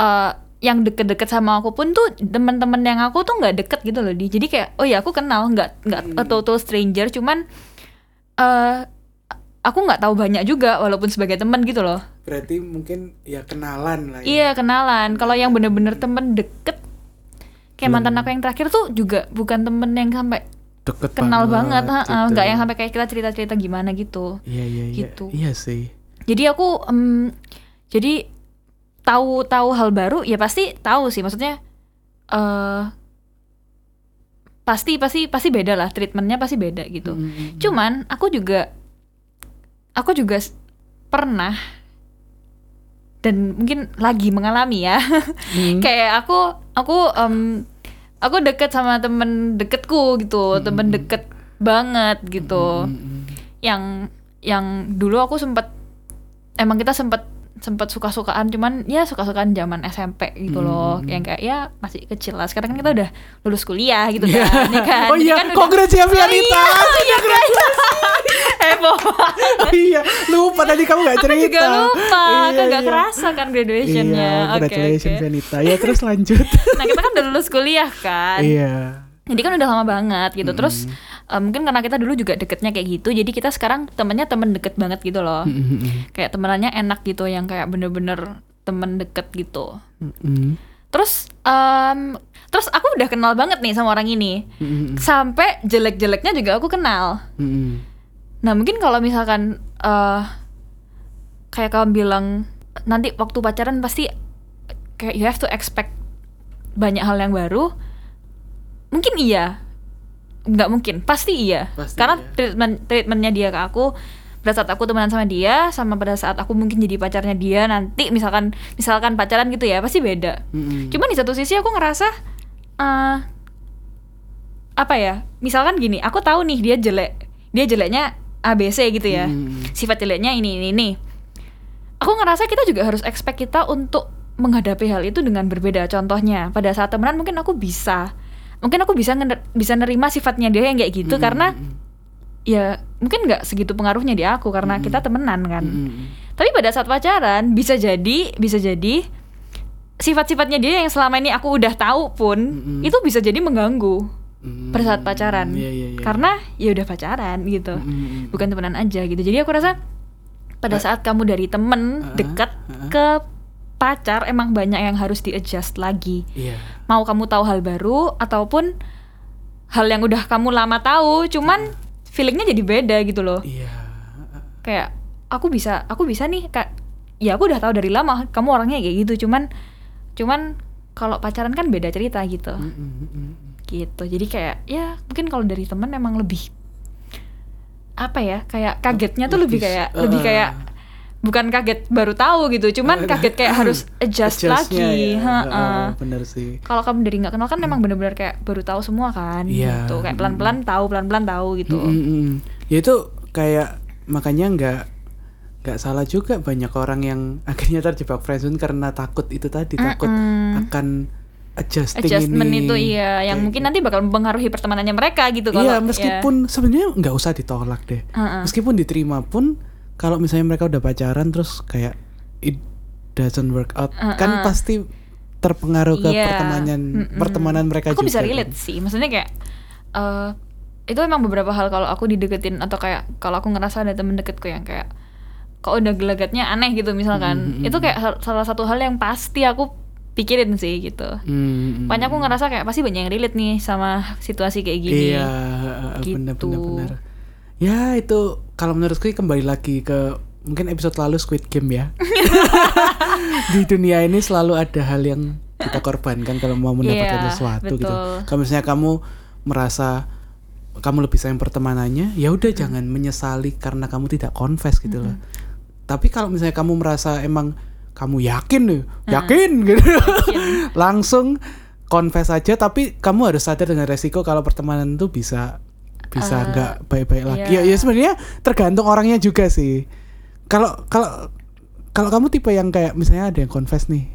eh, yang deket-deket sama aku pun tuh teman-teman yang aku tuh nggak deket gitu loh di. Jadi kayak oh ya aku kenal nggak nggak a total stranger. Cuman eh aku nggak tahu banyak juga walaupun sebagai teman gitu loh berarti mungkin ya kenalan lah ya. Iya kenalan. Kalau yang bener-bener temen deket, kayak mantan aku yang terakhir tuh juga bukan temen yang sampai deket kenal banget, ha, gitu. nggak yang sampai kayak kita cerita-cerita gimana gitu. iya iya iya gitu. iya sih Jadi aku, em, jadi tahu tahu hal baru ya pasti tahu sih. Maksudnya, eh pasti pasti pasti beda lah treatmentnya pasti beda gitu. Mm-mm. Cuman aku juga aku juga pernah dan mungkin lagi mengalami ya. Hmm. Kayak aku aku em, aku deket sama temen deketku gitu, temen deket banget gitu. Mm-mm. Yang yang dulu aku sempet emang kita sempet sempet suka-sukaan cuman ya suka-sukaan zaman SMP gitu loh Hmm. yang kayak ya masih kecil lah sekarang kan kita udah lulus kuliah gitu kan ya kan oh iya kan kongres ya Vianita Oh iya, guys. Heboh. oh iya lupa tadi kamu gak Aku cerita juga lupa, Iya, kan gak iya. kerasa kan graduationnya. iya congratulations oke. Vianita ya terus lanjut Nah kita kan udah lulus kuliah kan. iya Jadi kan udah lama banget gitu. Terus eh, mungkin karena kita dulu juga deketnya kayak gitu, jadi kita sekarang temennya temen deket banget gitu loh. Mm-mm. Kayak temenannya enak gitu, yang kayak bener-bener temen deket gitu. Terus em, terus aku udah kenal banget nih sama orang ini. Mm-mm. Sampai jelek-jeleknya juga aku kenal. Nah mungkin kalau misalkan eh kayak kamu bilang nanti waktu pacaran pasti kayak you have to expect banyak hal yang baru mungkin iya nggak mungkin pasti iya Pasti karena iya. treatment treatmentnya dia ke aku pada saat aku temenan sama dia sama pada saat aku mungkin jadi pacarnya dia nanti misalkan misalkan pacaran gitu ya pasti beda Mm-mm. Cuman di satu sisi aku ngerasa eh apa ya? Misalkan gini, aku tahu nih dia jelek. Dia jeleknya ABC gitu ya. Hmm. Sifat jeleknya ini ini ini. Aku ngerasa kita juga harus expect kita untuk menghadapi hal itu dengan berbeda. Contohnya, pada saat temenan mungkin aku bisa mungkin aku bisa ngener- bisa nerima sifatnya dia yang kayak gitu Mm-mm. karena ya mungkin nggak segitu pengaruhnya di aku karena kita temenan kan. Mm-mm. Tapi pada saat pacaran bisa jadi bisa jadi sifat-sifatnya dia yang selama ini aku udah tahu pun Mm-mm. itu bisa jadi mengganggu Mm. pada saat pacaran. Iya, iya, iya. Karena ya udah pacaran gitu. Mm-mm. Bukan temenan aja gitu. Jadi aku rasa pada saat kamu dari temen Uh-uh, dekat uh-uh. ke pacar emang banyak yang harus di adjust lagi. Iya. Mau kamu tahu hal baru ataupun hal yang udah kamu lama tahu cuman feelingnya jadi beda gitu loh. Iya. kayak aku bisa aku bisa nih kak ya aku udah tahu dari lama kamu orangnya kayak gitu cuman cuman kalau pacaran kan beda cerita gitu Mm-mm, mm-mm. gitu jadi kayak ya mungkin kalau dari temen emang lebih apa ya kayak kagetnya tuh lebih, Lebih- kayak uh, lebih kayak bukan kaget baru tahu gitu cuman Uh, kaget kayak harus adjust lagi ya. Ha-ha. Heeh, bener sih. kalau kamu dari nggak kenal kan emang bener-bener kayak baru tahu semua kan Iya. gitu kayak pelan-pelan tahu pelan-pelan tahu gitu Mm, mm, mm. Ya itu kayak makanya nggak nggak salah juga banyak orang yang akhirnya terjebak friendzone karena takut itu tadi takut Mm-mm. akan adjusting adjustment ini. itu iya yang Kayak mungkin nanti bakal mempengaruhi pertemanannya mereka gitu kalau Iya, meskipun sebenarnya nggak usah ditolak deh. Heeh. Meskipun diterima pun kalau misalnya mereka udah pacaran terus kayak it doesn't work out, kan Heeh. pasti terpengaruh ke Iya. pertemanan Mm-mm. pertemanan mereka aku juga. bisa kan. relate sih maksudnya kayak eh itu emang beberapa hal kalau aku dideketin atau kayak kalau aku ngerasa ada temen deketku yang kayak kok udah gelagatnya aneh gitu misalkan Mm-mm. itu kayak hal- salah satu hal yang pasti aku pikirin sih gitu Hmm, makanya aku ngerasa kayak pasti banyak yang relate nih sama situasi kayak gini Iya, Gitu. benar benar benar. Ya itu kalau menurutku kembali lagi ke mungkin episode lalu Squid Game ya. Di dunia ini selalu ada hal yang kita korbankan kalau mau mendapatkan Iya, sesuatu gitu. betul. Kalau misalnya kamu merasa kamu lebih sayang pertemanannya, ya udah jangan menyesali karena kamu tidak confess gitu loh. Tapi kalau misalnya kamu merasa emang kamu yakin nih, yakin gitu. Langsung confess aja tapi kamu harus sadar dengan resiko kalau pertemanan itu bisa bisa Eh, nggak baik-baik lagi. iya. Ya, ya sebenarnya tergantung orangnya juga sih. Kalau kalau kalau kamu tipe yang kayak misalnya ada yang confess nih,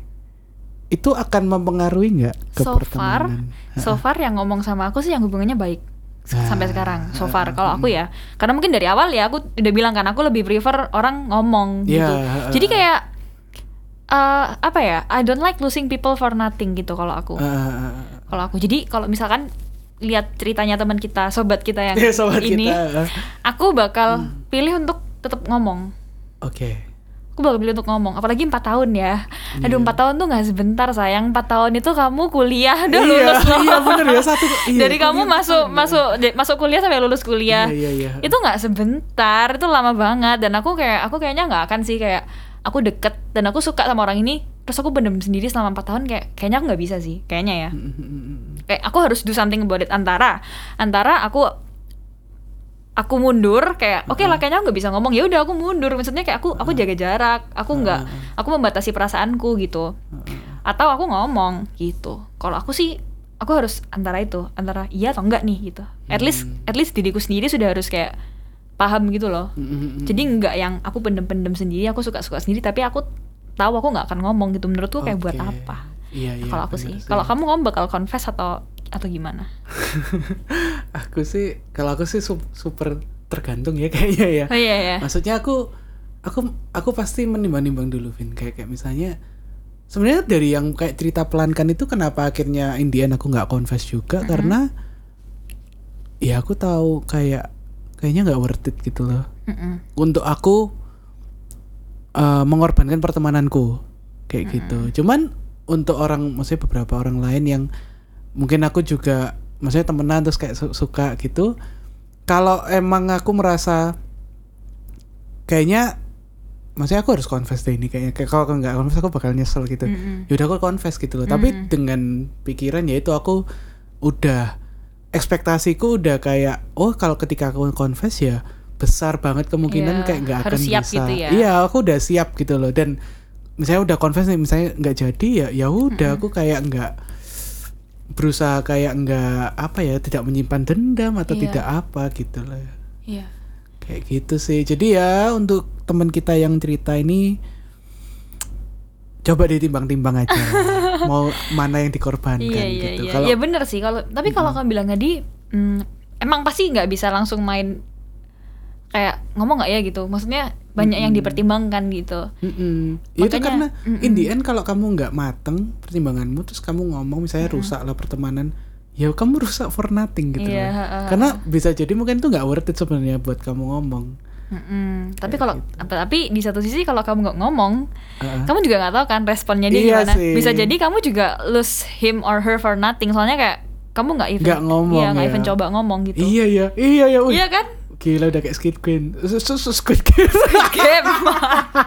itu akan mempengaruhi nggak ke so far pertemanan? so far yang ngomong sama aku sih yang hubungannya baik Ah, sampai sekarang so far kalau aku ya karena mungkin dari awal ya aku udah bilang kan aku lebih prefer orang ngomong Iya, gitu jadi kayak eh apa ya I don't like losing people for nothing gitu kalau aku ah. kalau aku jadi kalau misalkan lihat ceritanya teman kita sobat kita yang Ya, sobat ini kita. ah. aku bakal pilih untuk tetap ngomong Oke. aku bakal pilih untuk ngomong apalagi empat tahun ya aduh Iya. empat tahun tuh nggak sebentar sayang empat tahun itu kamu kuliah udah Iya, lulus loh iya bener ya satu. Iya, dari kamu kuliah masuk bener. masuk masuk kuliah sampai lulus kuliah Iya, iya, iya. itu nggak sebentar itu lama banget dan aku kayak aku kayaknya nggak akan sih kayak aku deket dan aku suka sama orang ini terus aku bener sendiri selama empat tahun kayak kayaknya aku nggak bisa sih kayaknya ya. Kayak aku harus do something about it. Antara antara aku aku mundur kayak oke lah kayaknya aku nggak bisa ngomong. Ya udah aku mundur. Maksudnya kayak aku aku jaga jarak. Aku nggak aku membatasi perasaanku gitu. Atau aku ngomong gitu. Kalau aku sih aku harus antara itu antara iya atau enggak nih gitu. At least at least diriku sendiri sudah harus kayak paham gitu loh. Jadi nggak yang aku pendem-pendem sendiri aku suka-suka sendiri tapi aku tahu aku nggak akan ngomong gitu. Menurutku kayak buat Oke. apa? Iya, iya. kalau aku sih. kalau kamu ngomong bakal confess atau atau gimana? Aku sih kalau aku sih su- super tergantung ya kayaknya ya. oh iya ya Maksudnya aku aku aku pasti menimbang-nimbang dulu Vin. Kayak kayak misalnya sebenarnya dari yang kayak cerita pelankan itu kenapa akhirnya Indian aku nggak confess juga? Karena ya aku tahu kayak kayaknya nggak worth it gitu loh. Mm-mm. untuk aku eh, mengorbankan pertemananku kayak gitu. Cuman untuk orang maksudnya beberapa orang lain yang mungkin aku juga maksudnya temenan terus kayak su- suka gitu. Kalau emang aku merasa kayaknya maksudnya aku harus confess deh ini kayaknya kayak kalau aku nggak confess aku bakal nyesel gitu Mm-mm. yaudah aku confess gitu loh tapi dengan pikiran ya itu aku udah ekspektasiku udah kayak oh kalau ketika aku confess ya besar banget kemungkinan Iya, kayak nggak akan siap bisa. gitu ya. iya aku udah siap gitu loh. Dan misalnya udah confess nih misalnya nggak jadi ya ya udah aku kayak nggak berusaha kayak nggak apa ya tidak menyimpan dendam atau Iya. tidak apa gitu loh. Iya. kayak gitu sih. Jadi ya untuk teman kita yang cerita ini coba ditimbang-timbang aja. Mau mana yang dikorbankan Iya iya gitu. iya. kalau Ya bener sih. Kalau tapi kalau kamu bilang tadi mm, emang pasti nggak bisa langsung main kayak ngomong nggak ya gitu. Maksudnya banyak yang dipertimbangkan gitu. Mm-mm. Ya itu karena mm-mm. in the end kalau kamu nggak mateng pertimbanganmu terus kamu ngomong misalnya rusak lah pertemanan ya kamu rusak for nothing gitu Iya, loh. ha-ha. karena bisa jadi mungkin itu nggak worth it sebenarnya buat kamu ngomong Mm-mm. Tapi kalau apa- tapi di satu sisi kalau kamu nggak ngomong, Heeh. kamu juga nggak tahu kan responnya dia Iya gimana. sih. Bisa jadi kamu juga lose him or her for nothing. Soalnya kayak kamu nggak even Nggak ngomong iya, nggak ya. even coba ngomong gitu. iya iya iya ya Iya kan? Gila udah kayak Squid Game Sus- sus- sus- Squid Game Game.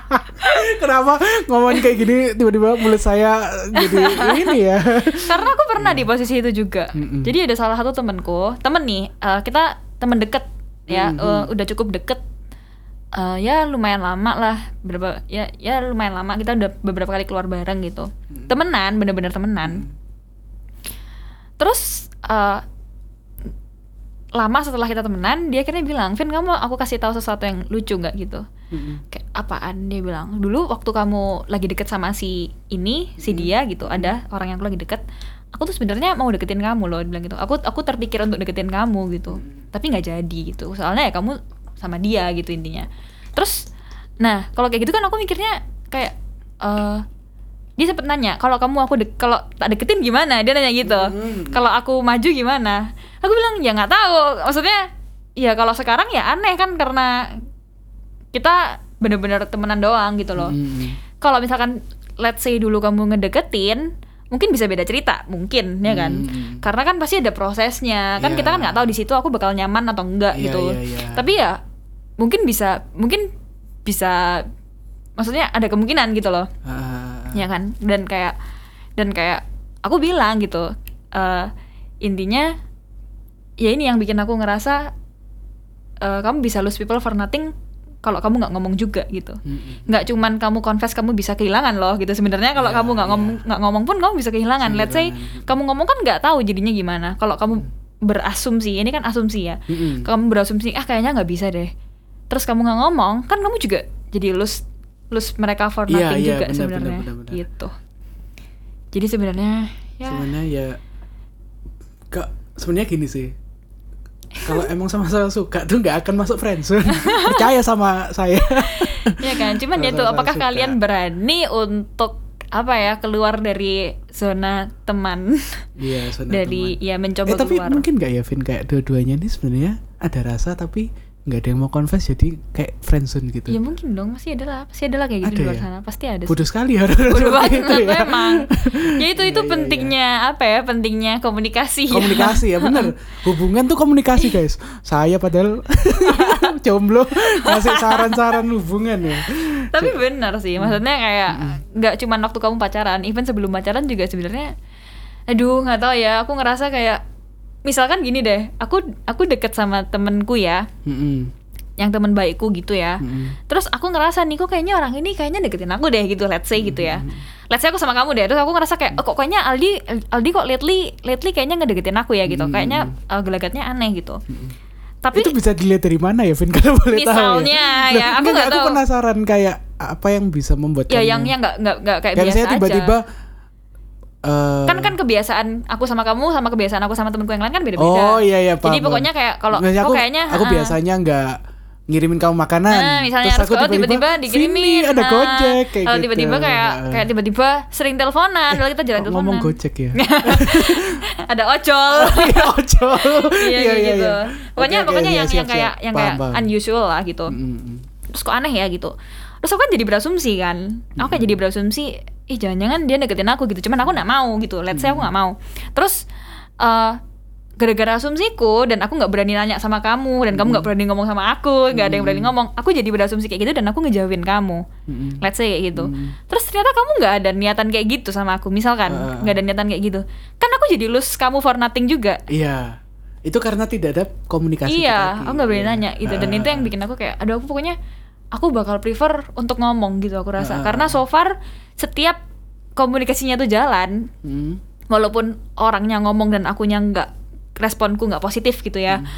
kenapa ngomong kayak gini tiba-tiba mulut saya jadi ini ya Karena aku pernah di posisi itu juga. Jadi ada salah satu temenku, temen nih, eh, kita temen deket ya, eh, udah cukup deket. Eh, ya lumayan lama lah, berapa ya ya lumayan lama kita udah beberapa kali keluar bareng gitu. Temenan, bener-bener temenan. Terus eh, lama setelah kita temenan, dia akhirnya bilang, "Vin, kamu aku kasih tahu sesuatu yang lucu nggak? gitu?" Mm-mm. kayak apaan? Dia bilang dulu waktu kamu lagi deket sama si ini si dia gitu ada orang yang aku lagi deket aku tuh sebenarnya mau deketin kamu loh dia bilang gitu. Aku aku terpikir untuk deketin kamu gitu. Tapi nggak jadi gitu. Soalnya ya kamu sama dia gitu intinya. Terus nah kalau kayak gitu kan aku mikirnya kayak eh dia sempet nanya kalau kamu aku dek kalau tak deketin gimana? Dia nanya gitu. Kalau aku maju gimana aku bilang ya nggak tahu maksudnya ya kalau sekarang ya aneh kan karena kita bener-bener temenan doang gitu loh Mm-mm. kalau misalkan let's say dulu kamu ngedeketin mungkin bisa beda cerita mungkin ya kan Hmm. karena kan pasti ada prosesnya kan Iya. kita kan nggak tahu di situ aku bakal nyaman atau enggak Iya, gitu iya, iya. tapi ya mungkin bisa mungkin bisa maksudnya ada kemungkinan gitu loh Ah, ya kan dan kayak dan kayak aku bilang gitu eh, intinya ya ini yang bikin aku ngerasa eh, kamu bisa lose people for nothing kalau kamu nggak ngomong juga gitu. Nggak cuman kamu confess kamu bisa kehilangan loh gitu. Sebenarnya kalau Ya, kamu nggak ya. ngomong nggak ngomong pun kamu bisa kehilangan. Let's say kamu ngomong kan nggak tahu jadinya gimana. Kalau kamu berasumsi ini kan asumsi ya. Mm-mm. kamu berasumsi ah kayaknya nggak bisa deh. Terus kamu nggak ngomong kan kamu juga jadi lose lose mereka for Iya, nothing iya, juga benar, sebenarnya. benar, benar, benar. gitu. Jadi sebenarnya ya sebenarnya ya kak sebenarnya gini sih kalau emang sama-sama suka tuh nggak akan masuk friendzone. Percaya sama saya. Ya kan? Cuman ya tuh apakah suka. kalian berani untuk apa ya keluar dari zona teman? Iya zona dari teman. ya mencoba eh tapi keluar. mungkin nggak ya Vin? Kayak dua-duanya nih sebenarnya ada rasa tapi nggak ada yang mau confess jadi kayak friendzone gitu. Ya mungkin dong masih ada lah pasti ada lah kayak gitu Ada di luar ya? sana pasti ada bodoh sekali ya Bodoh banget itu ya. memang. Ya itu itu Iya, iya, pentingnya apa ya pentingnya komunikasi ya. komunikasi ya bener. Hubungan tuh komunikasi guys. Saya padahal jomblo ngasih saran-saran hubungan ya. Tapi benar sih maksudnya kayak nggak cuman waktu kamu pacaran even sebelum pacaran juga sebenarnya aduh nggak tahu ya aku ngerasa kayak misalkan gini deh aku aku deket sama temenku ya. Mm-mm. yang temen baikku gitu ya. Mm-mm. terus aku ngerasa nih kok kayaknya orang ini kayaknya deketin aku deh gitu let's say gitu ya. Let's say aku sama kamu deh. Terus aku ngerasa kayak oh, kok kayaknya Aldi Aldi kok lately lately kayaknya ngedeketin aku ya gitu. Kayaknya uh, gelagatnya aneh gitu. Tapi itu bisa dilihat dari mana ya Vin kalau boleh tahu Misalnya, Loh, ya, aku nggak aku tahu. penasaran kayak apa yang bisa membuat ya kamu- yang yang nggak nggak nggak kayak kayak biasa misalnya tiba-tiba aja eh, kan kan kebiasaan aku sama kamu sama kebiasaan aku sama temenku yang lain kan beda-beda. Oh iya iya paham, jadi pokoknya kayak kalau aku, kayaknya aku ah, biasanya nggak ngirimin kamu makanan. Nah, misalnya terus aku kok tiba-tiba dikirimin. "Vini, ada nah, gojek kayak kalau gitu. tiba-tiba kayak kayak tiba-tiba sering teleponan lalu kita jalan teleponan ngomong gojek ya? Ada ojol. Iya, ojol. Iya, kayak gitu. pokoknya Oke, oke, pokoknya iya, yang siap, yang kayak siap. yang kayak paham. unusual lah gitu. Mm, mm. terus kok aneh ya gitu terus aku kan jadi berasumsi kan. Aku kayak jadi berasumsi ih jangan-jangan dia deketin aku gitu. Cuman aku nggak mau gitu. Let's say aku nggak mau. Terus eh gara-gara asumsiku dan aku nggak berani nanya sama kamu dan kamu nggak berani ngomong sama aku nggak ada yang berani ngomong aku jadi berasumsi kayak gitu dan aku ngejauhin kamu. Mm-mm. let's say kayak gitu. Terus ternyata kamu nggak ada niatan kayak gitu sama aku misalkan. Ah. nggak ada niatan kayak gitu. Kan aku jadi lose kamu for nothing juga. Iya. Itu karena tidak ada komunikasi iya aku nggak berani Iya. nanya gitu. Dan Ah. itu yang bikin aku kayak aduh aku pokoknya aku bakal prefer untuk ngomong gitu aku rasa Ah. karena so far setiap komunikasinya tuh jalan Mm. walaupun orangnya ngomong dan akunya nggak responku nggak positif gitu ya Hmm.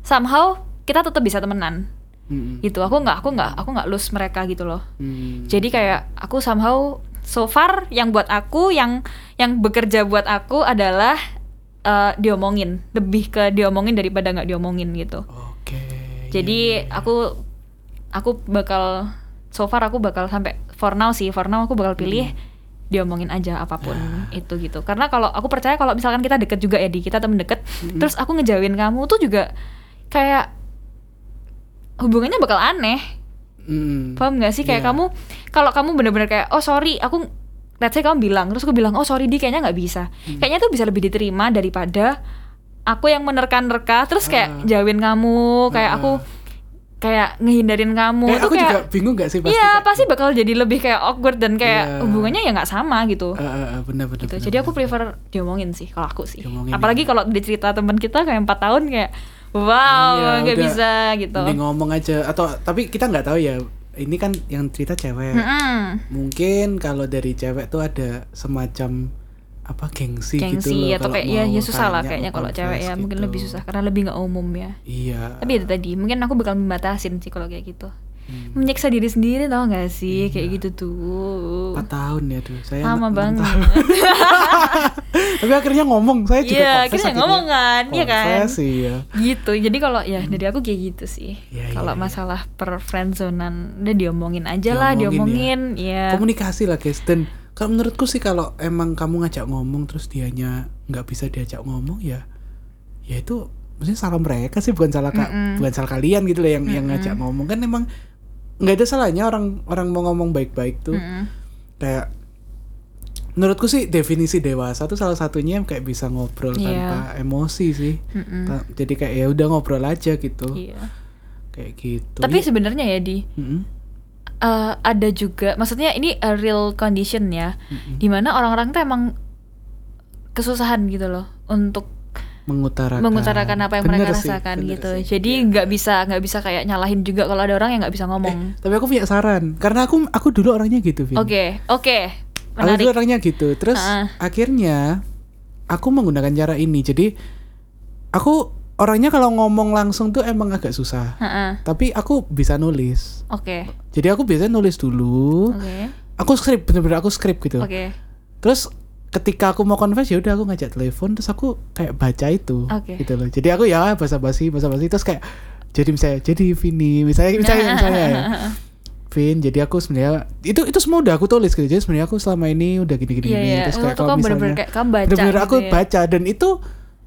somehow kita tetap bisa temenan Mm-mm. gitu aku nggak aku nggak aku nggak lose mereka gitu loh Mm. jadi kayak aku somehow so far yang buat aku yang yang bekerja buat aku adalah eh, diomongin lebih ke diomongin daripada nggak diomongin gitu Oke. jadi iya, iya. aku aku bakal so far aku bakal sampai for now sih for now aku bakal pilih Hmm. diomongin aja apa pun Ah. itu gitu karena kalau aku percaya kalau misalkan kita deket juga ya di kita temen deket Hmm. terus aku ngejauhin kamu tuh juga kayak hubungannya bakal aneh Mm. paham nggak sih kayak Iya. kamu kalau kamu bener-bener kayak oh sorry aku let's say kamu bilang terus aku bilang oh sorry di kayaknya nggak bisa Hmm. kayaknya tuh bisa lebih diterima daripada aku yang menerka-nerka terus kayak Ah. jauhin kamu kayak Ah. aku kayak ngehindarin kamu Kayak itu aku kayak juga bingung gak sih pasti iya pasti bakal jadi lebih kayak awkward dan kayak Iya. hubungannya ya nggak sama gitu Eh, eh, eh, benar benar. gitu jadi aku prefer diomongin sih kalau aku sih Diomongin, apalagi ya. kalau di cerita teman kita kayak empat tahun kayak wow Iya, nggak udah bisa gitu Mending ngomong aja atau tapi kita nggak tahu ya. Ini kan yang cerita cewek. Mm-mm. Mungkin kalau dari cewek tuh ada semacam apa gengsi, gitu gengsi loh. atau kayak ya, ya susah lah kayaknya kalau cewek ya confess mungkin gitu. lebih susah karena lebih nggak umum ya Iya. tapi itu tadi mungkin aku bakal membatasin sih kalau kayak gitu Hmm. menyiksa diri sendiri tau gak sih Iya. kayak gitu tuh Empat tahun ya tuh. Saya lama banget tapi akhirnya ngomong. Saya juga iya confess kita akhirnya. ngomong kan iya kan iya. gitu jadi kalau ya dari aku kayak gitu sih Iya, kalau iya, iya. masalah per friendzonan udah diomongin aja lah Diomongin diomongin ya komunikasi lah guys dan kalau menurutku sih kalau emang kamu ngajak ngomong terus dianya nggak bisa diajak ngomong ya ya itu maksudnya salah mereka sih bukan salah kak Mm-mm. bukan salah kalian gitu loh yang yang ngajak ngomong kan emang nggak ada salahnya orang orang mau ngomong baik-baik tuh Mm-mm. kayak menurutku sih definisi dewasa tuh salah satunya kayak bisa ngobrol Iya. tanpa emosi sih Mm-mm. Ta- jadi kayak ya udah ngobrol aja gitu iya kayak gitu tapi sebenarnya ya di Mm-mm. Eh, ada juga maksudnya ini a real condition ya Mm-mm. di mana orang-orang tuh emang kesusahan gitu loh untuk mengutarakan mengutarakan apa yang Bener mereka sih, rasakan gitu sih. jadi Iya. nggak bisa nggak bisa kayak nyalahin juga kalau ada orang yang nggak bisa ngomong Tapi aku punya saran, karena aku aku dulu orangnya gitu, oke oke Aku dulu orangnya gitu. Terus Ah. akhirnya aku menggunakan cara ini. Jadi aku orangnya kalau ngomong langsung tuh emang agak susah. Ha-ha. Tapi aku bisa nulis. oke Jadi aku biasanya nulis dulu. oke Aku skrip bener-bener aku skrip gitu. oke Terus ketika aku mau confess ya udah aku ngajak telepon terus aku kayak baca itu Oke. gitu loh. Jadi aku ya basa-basi basa-basi terus kayak jadi misalnya jadi Vini misalnya misalnya misalnya ya. Vin, jadi aku sebenarnya itu itu semua udah aku tulis gitu. Jadi sebenarnya aku selama ini udah gini gini Iya, gini. iya. Terus kayak kalau kamu misalnya bener-bener kayak kamu baca bener-bener gitu aku ya. baca dan itu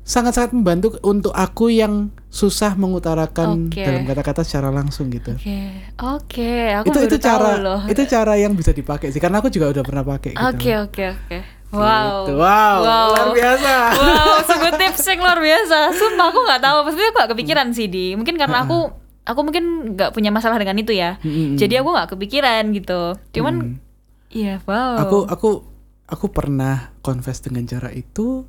sangat-sangat membantu untuk aku yang susah mengutarakan Oke. dalam kata-kata secara langsung gitu. oke oke aku itu baru itu tahu cara loh itu cara yang bisa dipakai sih karena aku juga udah pernah pakai gitu. oke oke oke wow Gitu. Wow, luar biasa. wow sungguh tips yang luar biasa sumpah aku nggak tahu maksudnya aku gak kepikiran sih di mungkin karena aku aku mungkin nggak punya masalah dengan itu ya Mm-mm. jadi aku nggak kepikiran gitu cuman iya wow Hmm. aku aku aku pernah confess dengan cara itu.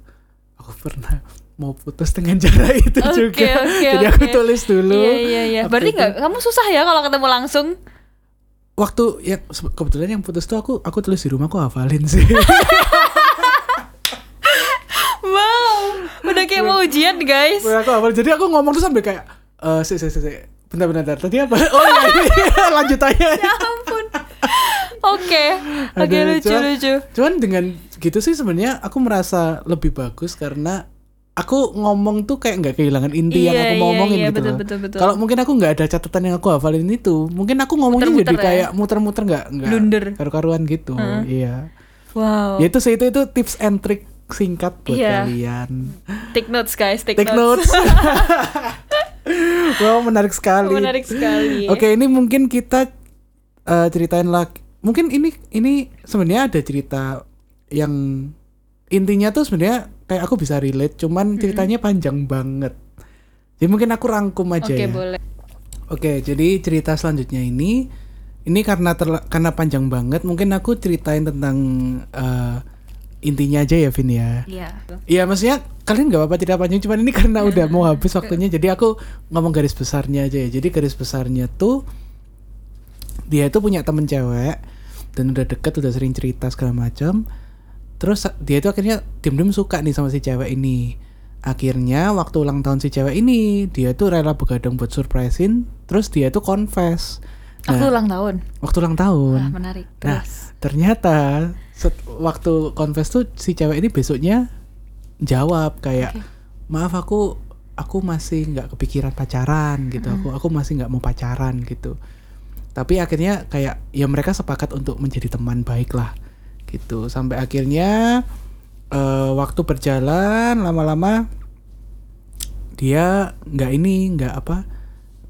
Aku pernah mau putus dengan cara itu Oke, juga. oke, Jadi aku oke. tulis dulu. iya iya iya berarti nggak kamu susah ya kalau ketemu langsung waktu ya kebetulan yang putus tuh aku aku tulis di rumah aku hafalin sih wow udah kayak mau ujian guys aku hafalin jadi aku ngomong tuh sambil kayak eh si si si si bentar bentar bentar. tadi apa oh iya, iya. lanjut aja ya ampun oke oke Aduh, lucu cuman- lucu cuman dengan gitu sih sebenarnya aku merasa lebih bagus karena aku ngomong tuh kayak nggak kehilangan inti yang Iya, aku mau iya, ngomongin iya, gitu betul, betul, betul. kalau mungkin aku nggak ada catatan yang aku hafalin itu mungkin aku ngomongnya Muter-muter jadi ya? kayak muter-muter nggak nggak Blunder. karu-karuan gitu iya wow ya itu sih itu itu tips and trick singkat buat Iya. kalian take notes guys take, Take notes. wow, menarik sekali. menarik sekali Oke, ini mungkin kita eh, ceritain lagi. Mungkin ini ini sebenarnya ada cerita yang intinya tuh sebenarnya kayak aku bisa relate, cuman ceritanya panjang banget. Jadi mungkin aku rangkum aja Oke, ya. boleh. Oke, jadi cerita selanjutnya ini ini karena terla- karena panjang banget, mungkin aku ceritain tentang eh, intinya aja ya, Vin ya. Iya. Iya, maksudnya kalian nggak apa-apa cerita panjang, cuman ini karena udah mau habis waktunya, jadi aku ngomong garis besarnya aja ya. Jadi garis besarnya tuh dia itu punya temen cewek dan udah deket, udah sering cerita segala macam. Terus dia itu akhirnya diem-diem suka nih sama si cewek ini. Akhirnya waktu ulang tahun si cewek ini, dia tuh rela begadang buat surprisein, terus dia tuh confess. Nah, ulang tahun. waktu ulang tahun. Wah, menarik. Nah, Terus. ternyata set, waktu confess tuh si cewek ini besoknya jawab kayak Oke. maaf aku aku masih nggak kepikiran pacaran gitu aku aku masih nggak mau pacaran gitu tapi akhirnya kayak ya mereka sepakat untuk menjadi teman baik lah gitu. Sampai akhirnya eh, waktu berjalan lama-lama dia nggak ini nggak apa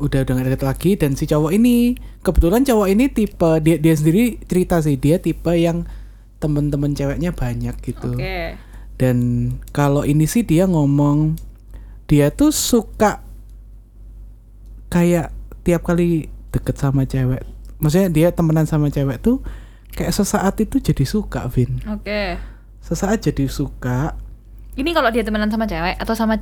udah udah gak deket lagi. Dan si cowok ini kebetulan cowok ini tipe dia dia sendiri cerita sih dia tipe yang temen-temen ceweknya banyak gitu. Oke. dan kalau ini sih dia ngomong dia tuh suka kayak tiap kali deket sama cewek. Maksudnya dia temenan sama cewek tuh kayak sesaat itu jadi suka Vin Oke. sesaat jadi suka Ini kalau dia temenan sama cewek atau sama eh,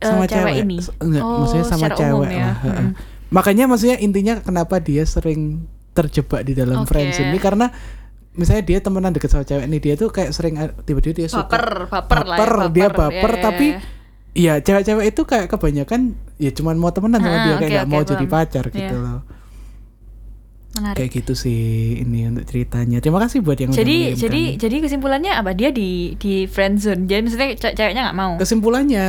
sama cewek, ini? S- enggak Oh, maksudnya sama cewek ya. lah. Mm-mm. makanya maksudnya intinya kenapa dia sering terjebak di dalam Oke. friends ini karena misalnya dia temenan deket sama cewek ini dia tuh kayak sering a- tiba-tiba dia suka Baper, baper lah ya, baper, dia baper. baper Ya, ya, tapi ya. Iya, cewek-cewek itu kayak kebanyakan ya cuman mau temenan sama Ah, dia kayak nggak oke, mau paham. jadi pacar Iya. gitu loh. Menarik. Kayak gitu sih ini untuk ceritanya. Terima kasih buat yang udah Jadi mengirimkan. jadi jadi kesimpulannya apa? Dia di di friendzone. Jadi maksudnya ce- ceweknya nggak mau. kesimpulannya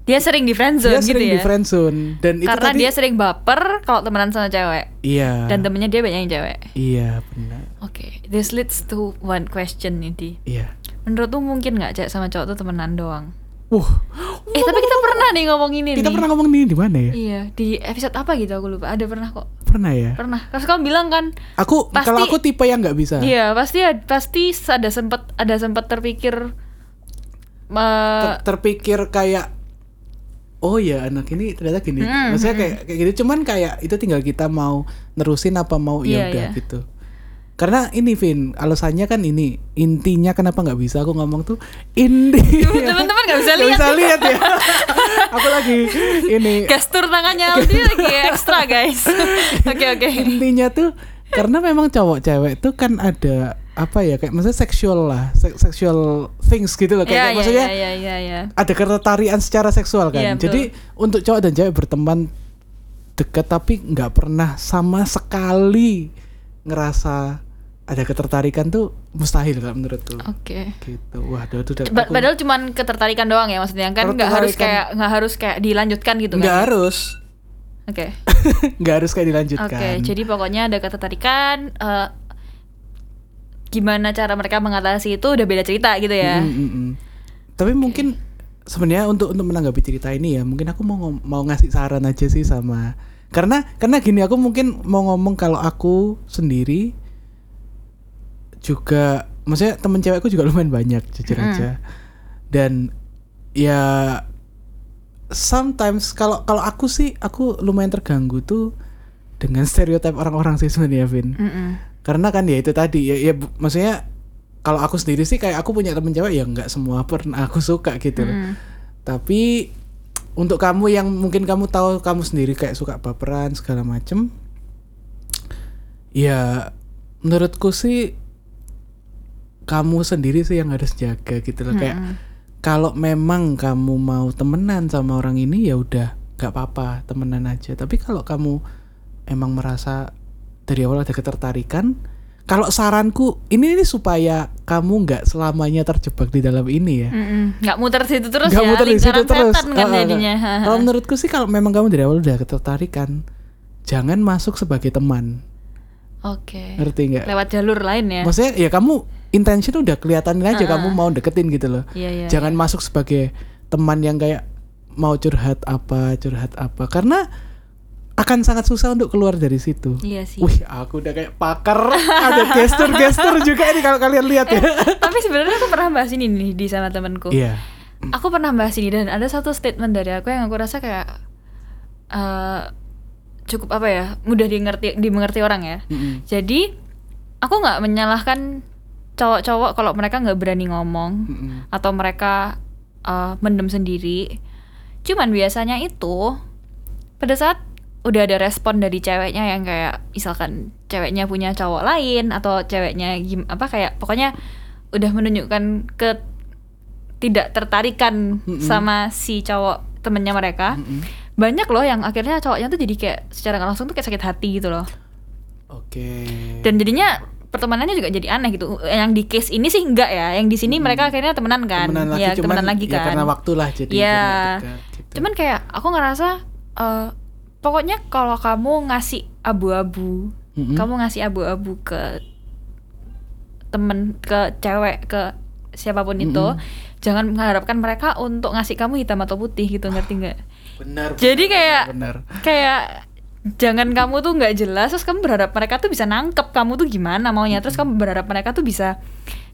Dia sering di friendzone dia gitu sering ya. di friendzone dan itu Karena tadi dia sering baper kalau temenan sama cewek iya dan temennya dia banyak yang cewek. iya benar Oke, this leads to one question nih Di. iya. Menurut tuh mungkin nggak cewek sama cowok tuh temenan doang? Wah, Eh tapi kita pernah nih ngomong ini kita nih. pernah ngomong ini di mana ya? Iya, di episode apa gitu aku lupa. Ada pernah kok. Pernah ya? Pernah. Terus kamu bilang kan, Aku Pasti- kalau aku tipe yang nggak bisa. iya pasti pasti ada sempat ada sempat terpikir eh, Ter- terpikir kayak oh ya anak ini ternyata gini. Hmm, Maksudnya hmm. kayak kayak gitu cuman kayak itu tinggal kita mau nerusin apa mau ya Iya, udah iya. gitu. Karena ini Vin, alasannya kan ini intinya kenapa nggak bisa aku ngomong tuh inti. Teman-teman nggak bisa lihat. bisa lihat ya. aku lagi ini gestur tangannya Aldi lagi ekstra guys. Oke oke. intinya tuh karena memang cowok cewek tuh kan ada apa ya kayak maksudnya seksual lah, se- sexual things gitu loh kayak, kayak iya maksudnya iya iya iya. iya. ada ketertarikan secara seksual kan. Iya, betul. Jadi untuk cowok dan cewek berteman dekat tapi nggak pernah sama sekali ngerasa ada ketertarikan tuh mustahil kalau menurutku. Oke. Gitu. Wah, aduh, aduh, Ba- Padahal cuman ketertarikan doang ya maksudnya kan nggak harus kayak nggak harus kayak dilanjutkan gitu nggak kan? harus Oke. nggak harus kayak dilanjutkan. Oke, jadi pokoknya ada ketertarikan. eh, gimana cara mereka mengatasi itu udah beda cerita gitu ya. Mm, mm, mm. Tapi mungkin sebenarnya untuk untuk menanggapi cerita ini ya, mungkin aku mau mau ngasih saran aja sih sama karena karena gini aku mungkin mau ngomong kalau aku sendiri juga maksudnya temen cewekku juga lumayan banyak jujur Mm. aja. Dan ya sometimes kalau kalau aku sih aku lumayan terganggu tuh dengan stereotip orang-orang sih sebenarnya Vin Mm-mm. karena kan ya itu tadi ya, ya maksudnya kalau aku sendiri sih kayak aku punya temen cewek ya nggak semua pernah aku suka gitu loh. Mm-mm. tapi untuk kamu yang mungkin kamu tahu kamu sendiri kayak suka baperan segala macem ya menurutku sih kamu sendiri sih yang harus jaga gitu loh. Kayak Mm-mm. kalau memang kamu mau temenan sama orang ini ya udah nggak apa-apa temenan aja. Tapi kalau kamu emang merasa dari awal ada ketertarikan kalau saranku ini ini supaya kamu nggak selamanya terjebak di dalam ini ya. Nggak muter situ terus nggak ya muter di situ terus. kan jadinya. Kalau menurutku sih kalau memang kamu dari awal udah ketertarikan jangan masuk sebagai teman. Oke. Ngerti nggak? Lewat jalur lain ya. Maksudnya ya kamu intention udah kelihatan aja Ah, ah. kamu mau deketin gitu loh iya iya jangan masuk sebagai teman yang kayak mau curhat apa curhat apa karena akan sangat susah untuk keluar dari situ. iya sih Wih, aku udah kayak pakar. Ada gestur-gestur juga ini kalau kalian lihat ya. tapi sebenarnya aku pernah bahas ini nih di sama temanku Iya. aku pernah bahas ini dan ada satu statement dari aku yang aku rasa kayak eh, cukup apa ya mudah dimengerti dimengerti orang ya Mm-mm. jadi aku nggak menyalahkan cowok-cowok kalau mereka nggak berani ngomong Mm-mm. atau mereka uh, mendem sendiri. Cuman biasanya itu pada saat udah ada respon dari ceweknya yang kayak misalkan ceweknya punya cowok lain atau ceweknya gim apa kayak pokoknya udah menunjukkan ke tidak tertarikan Mm-mm. sama si cowok temennya mereka. Mm-mm. Banyak loh yang akhirnya cowoknya tuh jadi kayak secara langsung tuh kayak sakit hati gitu loh. Oke. Dan jadinya pertemanannya juga jadi aneh gitu. Yang di case ini sih enggak ya. Yang di sini mereka akhirnya temenan kan. temenan lagi, ya, cuman temenan lagi ya kan. karena waktu lah jadi Iya. dekat, gitu. Cuman kayak aku ngerasa eh, pokoknya kalau kamu ngasih abu-abu, Mm-mm. kamu ngasih abu-abu ke temen ke cewek ke siapa pun itu, jangan mengharapkan mereka untuk ngasih kamu hitam atau putih gitu, ngerti nggak? benar. Jadi benar, kayak- benar. Kayak jangan kamu tuh nggak jelas, terus kamu berharap mereka tuh bisa nangkep kamu tuh gimana maunya, terus kamu berharap mereka tuh bisa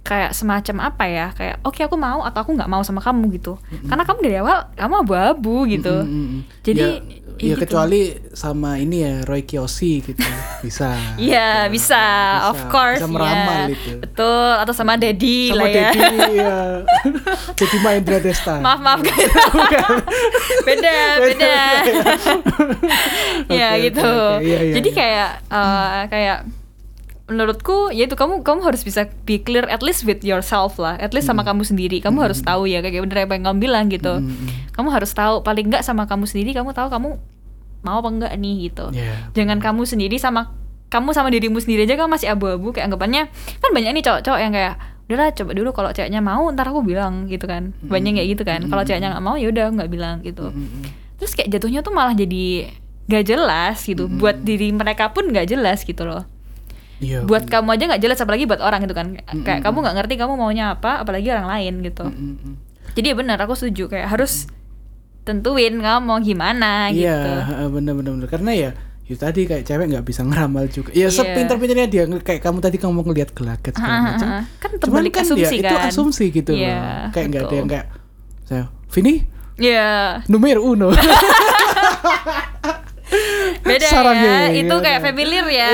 kayak semacam apa ya, kayak oke aku mau atau aku nggak mau sama kamu gitu, karena kamu dari awal kamu abu-abu gitu. Mm, mm, mm. Jadi, ya, ya ya gitu. kecuali sama ini ya Roy Kiyoshi gitu bisa. Iya Gitu. bisa, of course Bisa meramal ya. itu. Betul, atau sama Dedi Sama lah ya. Dedi ya. Dedi Mahendra Desta. maaf maaf beda beda. ya Oke, gitu. oke, oke. Iya, iya, Jadi iya. kayak eh, kayak menurutku ya itu kamu kamu harus bisa be clear at least with yourself lah, at least sama kamu sendiri. Kamu harus tahu ya kayak bener apa yang kamu bilang gitu. Mm, mm. Kamu harus tahu paling nggak sama kamu sendiri kamu tahu kamu mau apa enggak nih gitu. Ya. jangan kamu sendiri sama kamu sama dirimu sendiri aja kan masih abu-abu kayak anggapannya kan banyak nih cowok-cowok yang kayak udahlah coba dulu kalau ceweknya mau ntar aku bilang gitu kan banyak kayak gitu kan kalau ceweknya nggak mau ya udah nggak bilang gitu Mm, mm. terus kayak jatuhnya tuh malah jadi gak jelas gitu buat diri mereka pun gak jelas gitu loh Iya. buat benar. kamu aja nggak jelas apalagi buat orang gitu kan kayak kamu nggak ngerti kamu maunya apa apalagi orang lain gitu Mm, mm, mm. jadi ya benar aku setuju kayak harus tentuin kamu mau gimana Iya, gitu heeh, bener-bener bener. karena ya itu tadi kayak cewek nggak bisa ngeramal juga. Ya Iya. sepinter-pinternya dia kayak kamu tadi kamu ngelihat gelagat segala macam. kan Cuman terbalik kan asumsi ya, kan itu asumsi gitu Iya, loh. Kayak nggak ada yang kayak saya, Vini, Iya, numero uno. beda Sarangnya, ya. iya, Itu kayak iya. familiar ya.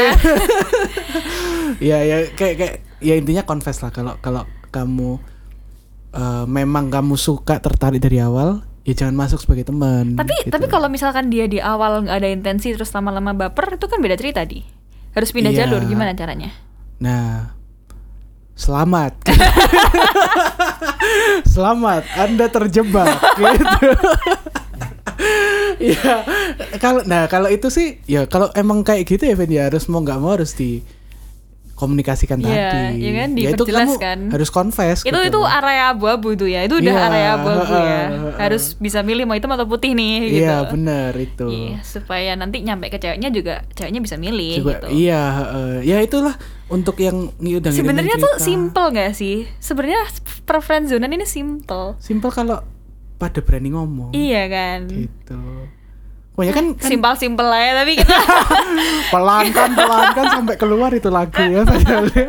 ya ya kayak kayak ya intinya confess lah kalau kalau kamu eh, memang kamu suka tertarik dari awal, ya jangan masuk sebagai teman. tapi gitu. tapi kalau misalkan dia di awal nggak ada intensi terus lama-lama baper itu kan beda cerita di. Harus pindah Iya. jalur gimana caranya? Nah, selamat. selamat, Anda terjebak gitu. Ya, kalau nah kalau itu sih ya kalau emang kayak gitu ya Vin ya harus mau nggak mau harus dikomunikasikan Iya, tadi. iya kan, ya itu kamu kan. harus confess itu gitu itu area abu-abu tuh ya. Itu udah Iya, area abu-abu ya. heeh, heeh. Harus bisa milih mau hitam atau putih nih gitu. Iya, benar itu. Iya, supaya nanti nyampe ke ceweknya juga ceweknya bisa milih Juga gitu. iya, heeh. ya itulah untuk yang udah Sebenarnya tuh simple gak sih? Sebenarnya preferenzonan ini simple. Simple kalau pada berani ngomong. Iya kan? Gitu. Pokoknya kan, kan Simpel-simpel lah ya, tapi kita pelan kan pelan kan sampai keluar itu lagu ya padahal. Iya,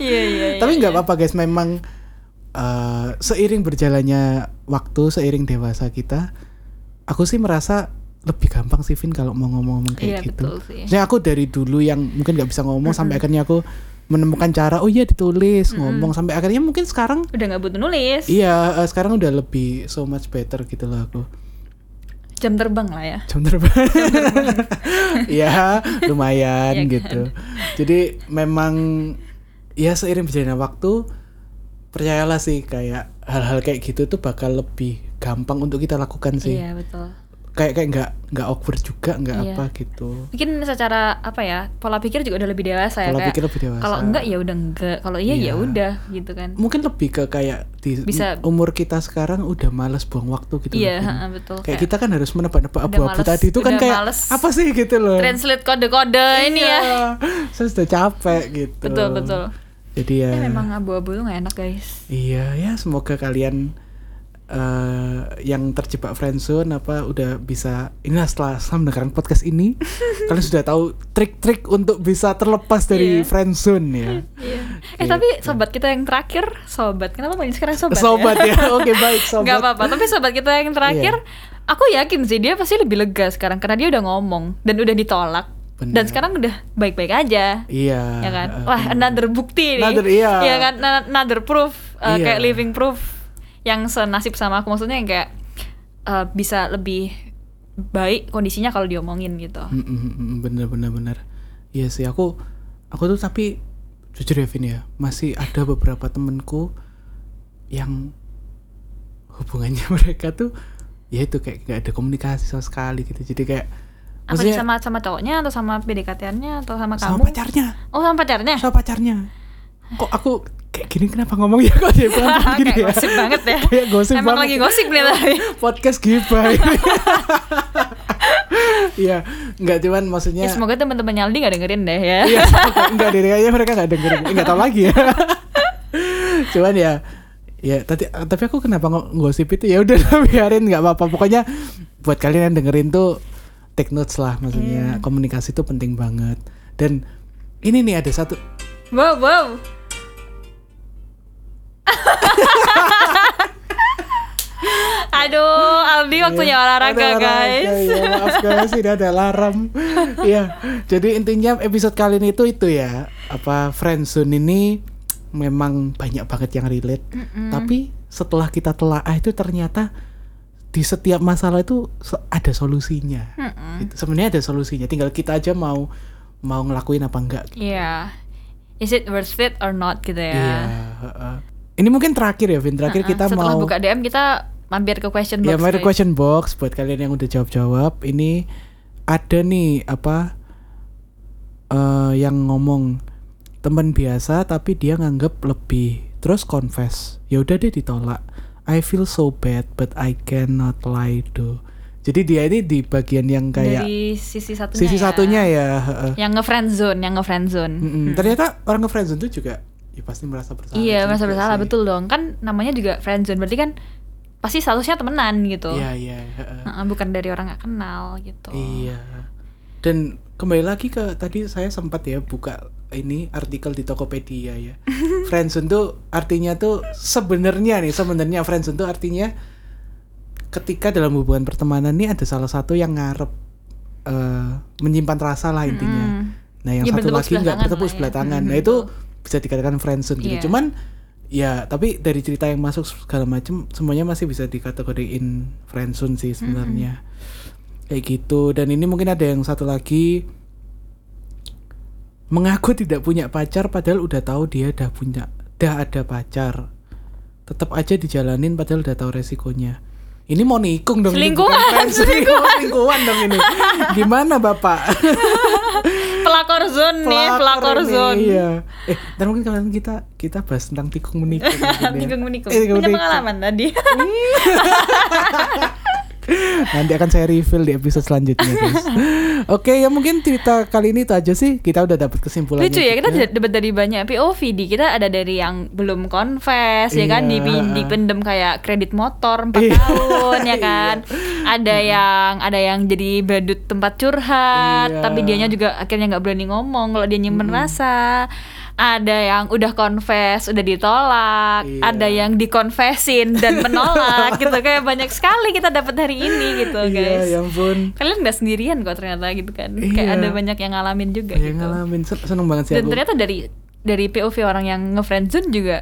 iya, iya. Tapi nggak apa-apa guys, memang eh, seiring berjalannya waktu, seiring dewasa kita, aku sih merasa lebih gampang sih Vin kalau mau ngomong-ngomong Iya, kayak gitu. betul sih. Maksudnya aku dari dulu yang mungkin nggak bisa ngomong sampai akhirnya aku menemukan cara, oh iya ditulis ngomong sampai akhirnya mungkin sekarang Udah nggak butuh nulis. iya eh, sekarang udah lebih so much better gitu loh aku. Jam terbang lah ya. jam terbang ya lumayan Iya kan? gitu jadi memang ya seiring berjalannya waktu percayalah sih kayak hal-hal kayak gitu tuh bakal lebih gampang untuk kita lakukan sih Iya, betul. Kayak kayak nggak nggak awkward juga nggak Iya. apa gitu Mungkin secara apa ya? Pola pikir juga udah lebih dewasa ya Pola kayak. pikir lebih dewasa. Kalau enggak ya udah enggak. Kalau iya ya Iya. udah gitu kan. mungkin lebih ke kayak di Bisa- umur kita sekarang udah malas buang waktu gitu Iya, ha-ha, betul. kayak kita kan harus menebak-nebak abu-abu males- tadi itu kan kayak males apa sih gitu loh translate kode-kode ini ya. Iya, saya sudah capek gitu Betul, betul. jadi ya Ya, memang abu-abu tuh gak enak, guys. Iya ya semoga kalian eh yang terjebak friendzone apa udah bisa ini setelah, setelah mendengarkan podcast ini kalian sudah tahu trik-trik untuk bisa terlepas dari Iya. friendzone ya. Iya. Eh tapi sobat kita yang terakhir, sobat. Kenapa panggil sekarang sobat? sobat ya? ya oke baik sobat Gak apa-apa. Tapi sobat kita yang terakhir, aku yakin sih dia pasti lebih lega sekarang karena dia udah ngomong dan udah ditolak. Bener. Dan sekarang udah baik-baik aja. iya ya kan? eh, Wah, another bukti nih. Another- iya. Iya kan? Another proof uh, Iya. kayak living proof yang senasib sama aku maksudnya yang kayak uh, bisa lebih baik kondisinya kalau diomongin gitu. Mm, mm, mm, bener bener bener iya sih aku aku tuh tapi jujur ya Vin ya masih ada beberapa temenku yang hubungannya mereka tuh ya itu kayak gak ada komunikasi sama sekali gitu jadi kayak Apa sama sama cowoknya atau sama PDKT-nya atau sama sama kamu? pacarnya Oh, sama pacarnya. sama pacarnya kok aku kayak gini kenapa ngomong ya kok dia pelan gini Kayak ya gosip banget ya. Kayak gosip Emang banget. lagi gosip nih tadi. podcast gibah Iya, nggak cuman maksudnya Ya, semoga teman-teman Aldi gak dengerin deh ya. Iya, semoga- enggak deh kayaknya mereka enggak dengerin. Enggak tahu lagi ya. Cuman ya ya tadi tapi aku kenapa ng- ngosip itu ya udah biarin nggak apa-apa. Pokoknya buat kalian yang dengerin tuh take notes lah maksudnya komunikasi itu penting banget. Dan ini nih ada satu Wow, wow. Aduh, Aldi waktunya olahraga, Iya, Ada guys. Ya, maaf guys, ini ada alarm. Iya. Jadi intinya episode kali ini itu itu ya. Apa friendzone ini memang banyak banget yang relate. Tapi setelah kita telaah itu ternyata di setiap masalah itu ada solusinya. Gitu. Sebenarnya ada solusinya. Tinggal kita aja mau mau ngelakuin apa enggak. Iya. Is it worth it or not gitu ya? Iya. heeh. Ini mungkin terakhir ya, Vin. Terakhir kita Setelah mau buka DM kita mampir ke question box. Ya, mari guys. question box buat kalian yang udah jawab-jawab. Ini ada nih apa eh yang ngomong teman biasa tapi dia nganggep lebih terus confess. Ya udah deh ditolak. I feel so bad but I cannot lie though. Jadi dia ini di bagian yang kayak dari sisi satunya. sisi ya. satunya ya. Yang nge-friend zone, yang nge-friend zone. Mm-mm. Ternyata orang nge-friendzone itu juga ya pasti merasa bersalah. Iya, merasa bersalah sih. betul dong. Kan namanya juga friend zone, berarti kan pasti statusnya temenan gitu. Iya, iya. Heeh, bukan dari orang nggak kenal gitu. Iya. Dan kembali lagi ke tadi saya sempat ya buka ini artikel di Tokopedia ya. friendzone tuh artinya tuh sebenarnya nih sebenarnya friendzone tuh artinya ketika dalam hubungan pertemanan nih ada salah satu yang ngarep eh, menyimpan rasa lah intinya. Mm. Nah, yang Ya, satu lagi nggak bertepuk lah sebelah ya. tangan. Nah, itu. Bisa dikatakan friendzone gitu. Iya. Cuman ya tapi dari cerita yang masuk segala macam semuanya masih bisa dikategoriin friendzone sih sebenarnya. Kayak gitu dan ini mungkin ada yang satu lagi mengaku tidak punya pacar padahal udah tahu dia udah punya udah ada pacar. Tetap aja dijalanin padahal udah tahu resikonya. Ini mau nikung dong Selingkuhan, mau selingkuhan dong ini. Gimana Bapak? Pelakor zone nih, pelakor ini, zone. Iya. Eh, ntar mungkin kalian kita kita bahas tentang tikung menikung. mungkin ya. Tikung menikung. Eh, tikung Punya menikung. pengalaman tadi. Nanti akan saya reveal di episode selanjutnya, guys. Oke, ya mungkin cerita kali ini itu aja sih. Kita udah dapat kesimpulannya. Lucu ya, kita dapat dari banyak POV di kita ada dari yang belum confess ya kan Iya. dipi- dipendem kayak kredit motor 4 Iya. tahun ya kan. Ada yang ada yang jadi badut tempat curhat, Iya. tapi dianya juga akhirnya nggak berani ngomong kalau dia nyimpen rasa. Ada yang udah confess, udah ditolak, Iya. ada yang dikonfesin dan menolak gitu kayak banyak sekali kita dapat hari ini gitu Iya, guys. ya ampun. Kalian nggak sendirian kok ternyata gitu kan. Iya. Kayak ada banyak yang ngalamin juga Kayak gitu. ngalamin Sen- seneng banget sih Dan aku. ternyata dari dari POV orang yang ngefriendzone juga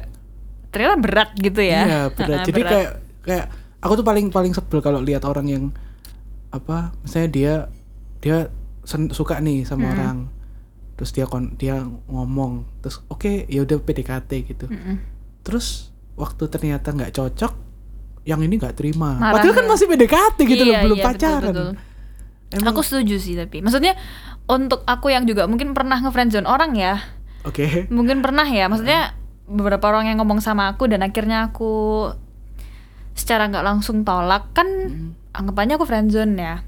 ternyata berat gitu ya. Iya, berat. Jadi berat. kayak kayak aku tuh paling paling sebel kalau lihat orang yang apa misalnya dia dia sen- suka nih sama orang terus dia kon dia ngomong terus oke ya udah PDKT gitu. Mm-mm. terus waktu ternyata nggak cocok yang ini nggak terima. Marah padahal kan masih PDKT gitu loh Iya, belum iya, betul, pacaran. betul. Emang- Aku setuju sih tapi. Maksudnya untuk aku yang juga mungkin pernah ngefriendzone orang ya, oke. Mungkin pernah ya. Maksudnya beberapa orang yang ngomong sama aku dan akhirnya aku secara nggak langsung tolak kan anggapannya aku friendzone ya.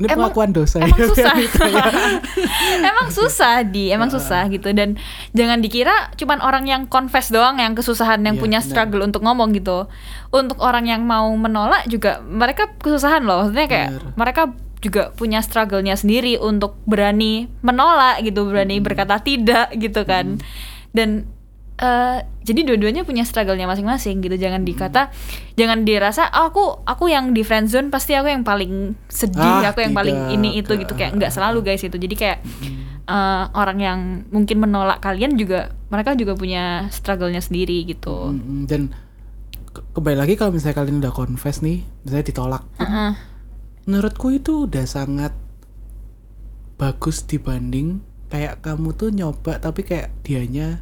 Ini Emang- pengakuan dosa emang ya, susah. Gitu ya. emang susah di. Emang susah gitu. Dan jangan dikira cuman orang yang confess doang yang kesusahan yang Iya, punya struggle untuk ngomong gitu. Untuk orang yang mau menolak juga mereka kesusahan loh. Maksudnya kayak Benar. mereka juga punya struggle-nya sendiri untuk berani menolak gitu, berani Hmm. berkata tidak gitu kan. Dan eh, jadi dua-duanya punya struggle-nya masing-masing gitu. Jangan dikata jangan dirasa "Oh, aku aku yang di friendzone pasti aku yang paling sedih, Ah, aku yang paling ini itu gitu kayak nggak selalu guys itu. Jadi kayak eh, orang yang mungkin menolak kalian juga mereka juga punya struggle-nya sendiri gitu. Mm-mm. dan ke- kembali lagi kalau misalnya kalian udah confess nih misalnya ditolak Heeh. menurutku itu udah sangat bagus dibanding kayak kamu tuh nyoba tapi kayak dianya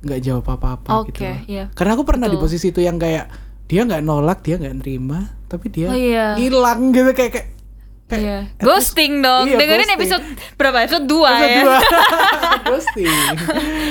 nggak jawab apa-apa Oke, gitu loh. iya. karena aku pernah di Betul. posisi itu yang kayak dia nggak nolak dia nggak nerima tapi dia Oh, iya. hilang gitu kayak kayak kayak Iya. Ghosting dong. Iya, Dengerin ghosting. episode berapa? Episode 2 episode ya. dua. ghosting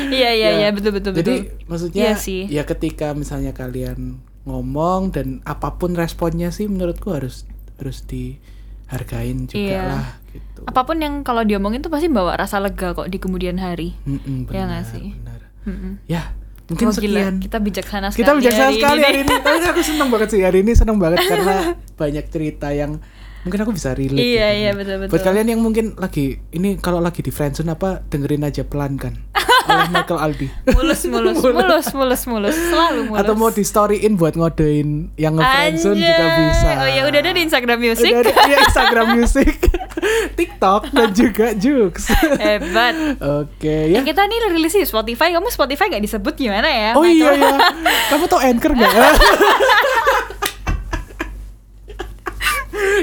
Iya iya Ya. iya betul betul Jadi betul. maksudnya Iya sih. ya ketika misalnya kalian ngomong dan apa pun responnya sih menurutku harus harus dihargain juga Iya. lah gitu. Apa pun yang kalau diomongin tuh pasti bawa rasa lega kok di kemudian hari. Mm-mm, Iya benar, nggak sih? benar. Mm-mm. Ya, mungkin Oh, gila, sekian. kita bijaksana sekali. Kita bijaksana hari sekali ini. hari ini. Tapi aku seneng banget sih hari ini seneng banget karena banyak cerita yang mungkin aku bisa relate. Iya, gitu. iya, betul-betul. Buat kalian yang mungkin lagi ini kalau lagi di friendzone apa dengerin aja pelan kan oleh Michael Aldi. mulus mulus mulus mulus mulus selalu mulus. Atau mau di storyin buat ngodein yang nge-friendzone juga bisa. Oh ya udah ada di Instagram Music. Udah ada di Instagram Music, TikTok dan juga Jux. Hebat. Oke Ya ya. kita nih rilis di Spotify, kamu Spotify gak disebut gimana ya? Oh iya Michael? ya. Kamu tau Anchor gak?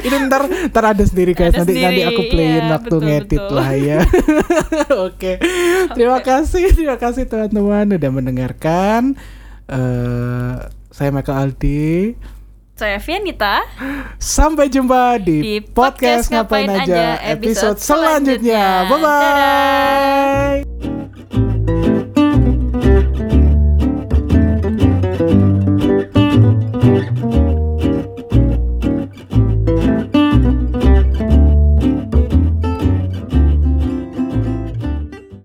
Ini ntar, ntar ada sendiri guys. Ada nanti nanti sendiri, aku playin iya, waktu betul, ngedit betul. lah ya. Oke. Terima kasih, terima kasih teman-teman udah mendengarkan. Eh saya Michael Aldi. Saya Vianita. Sampai jumpa di, Di podcast, podcast ngapain, Ngapain aja episode selanjutnya. Bye bye.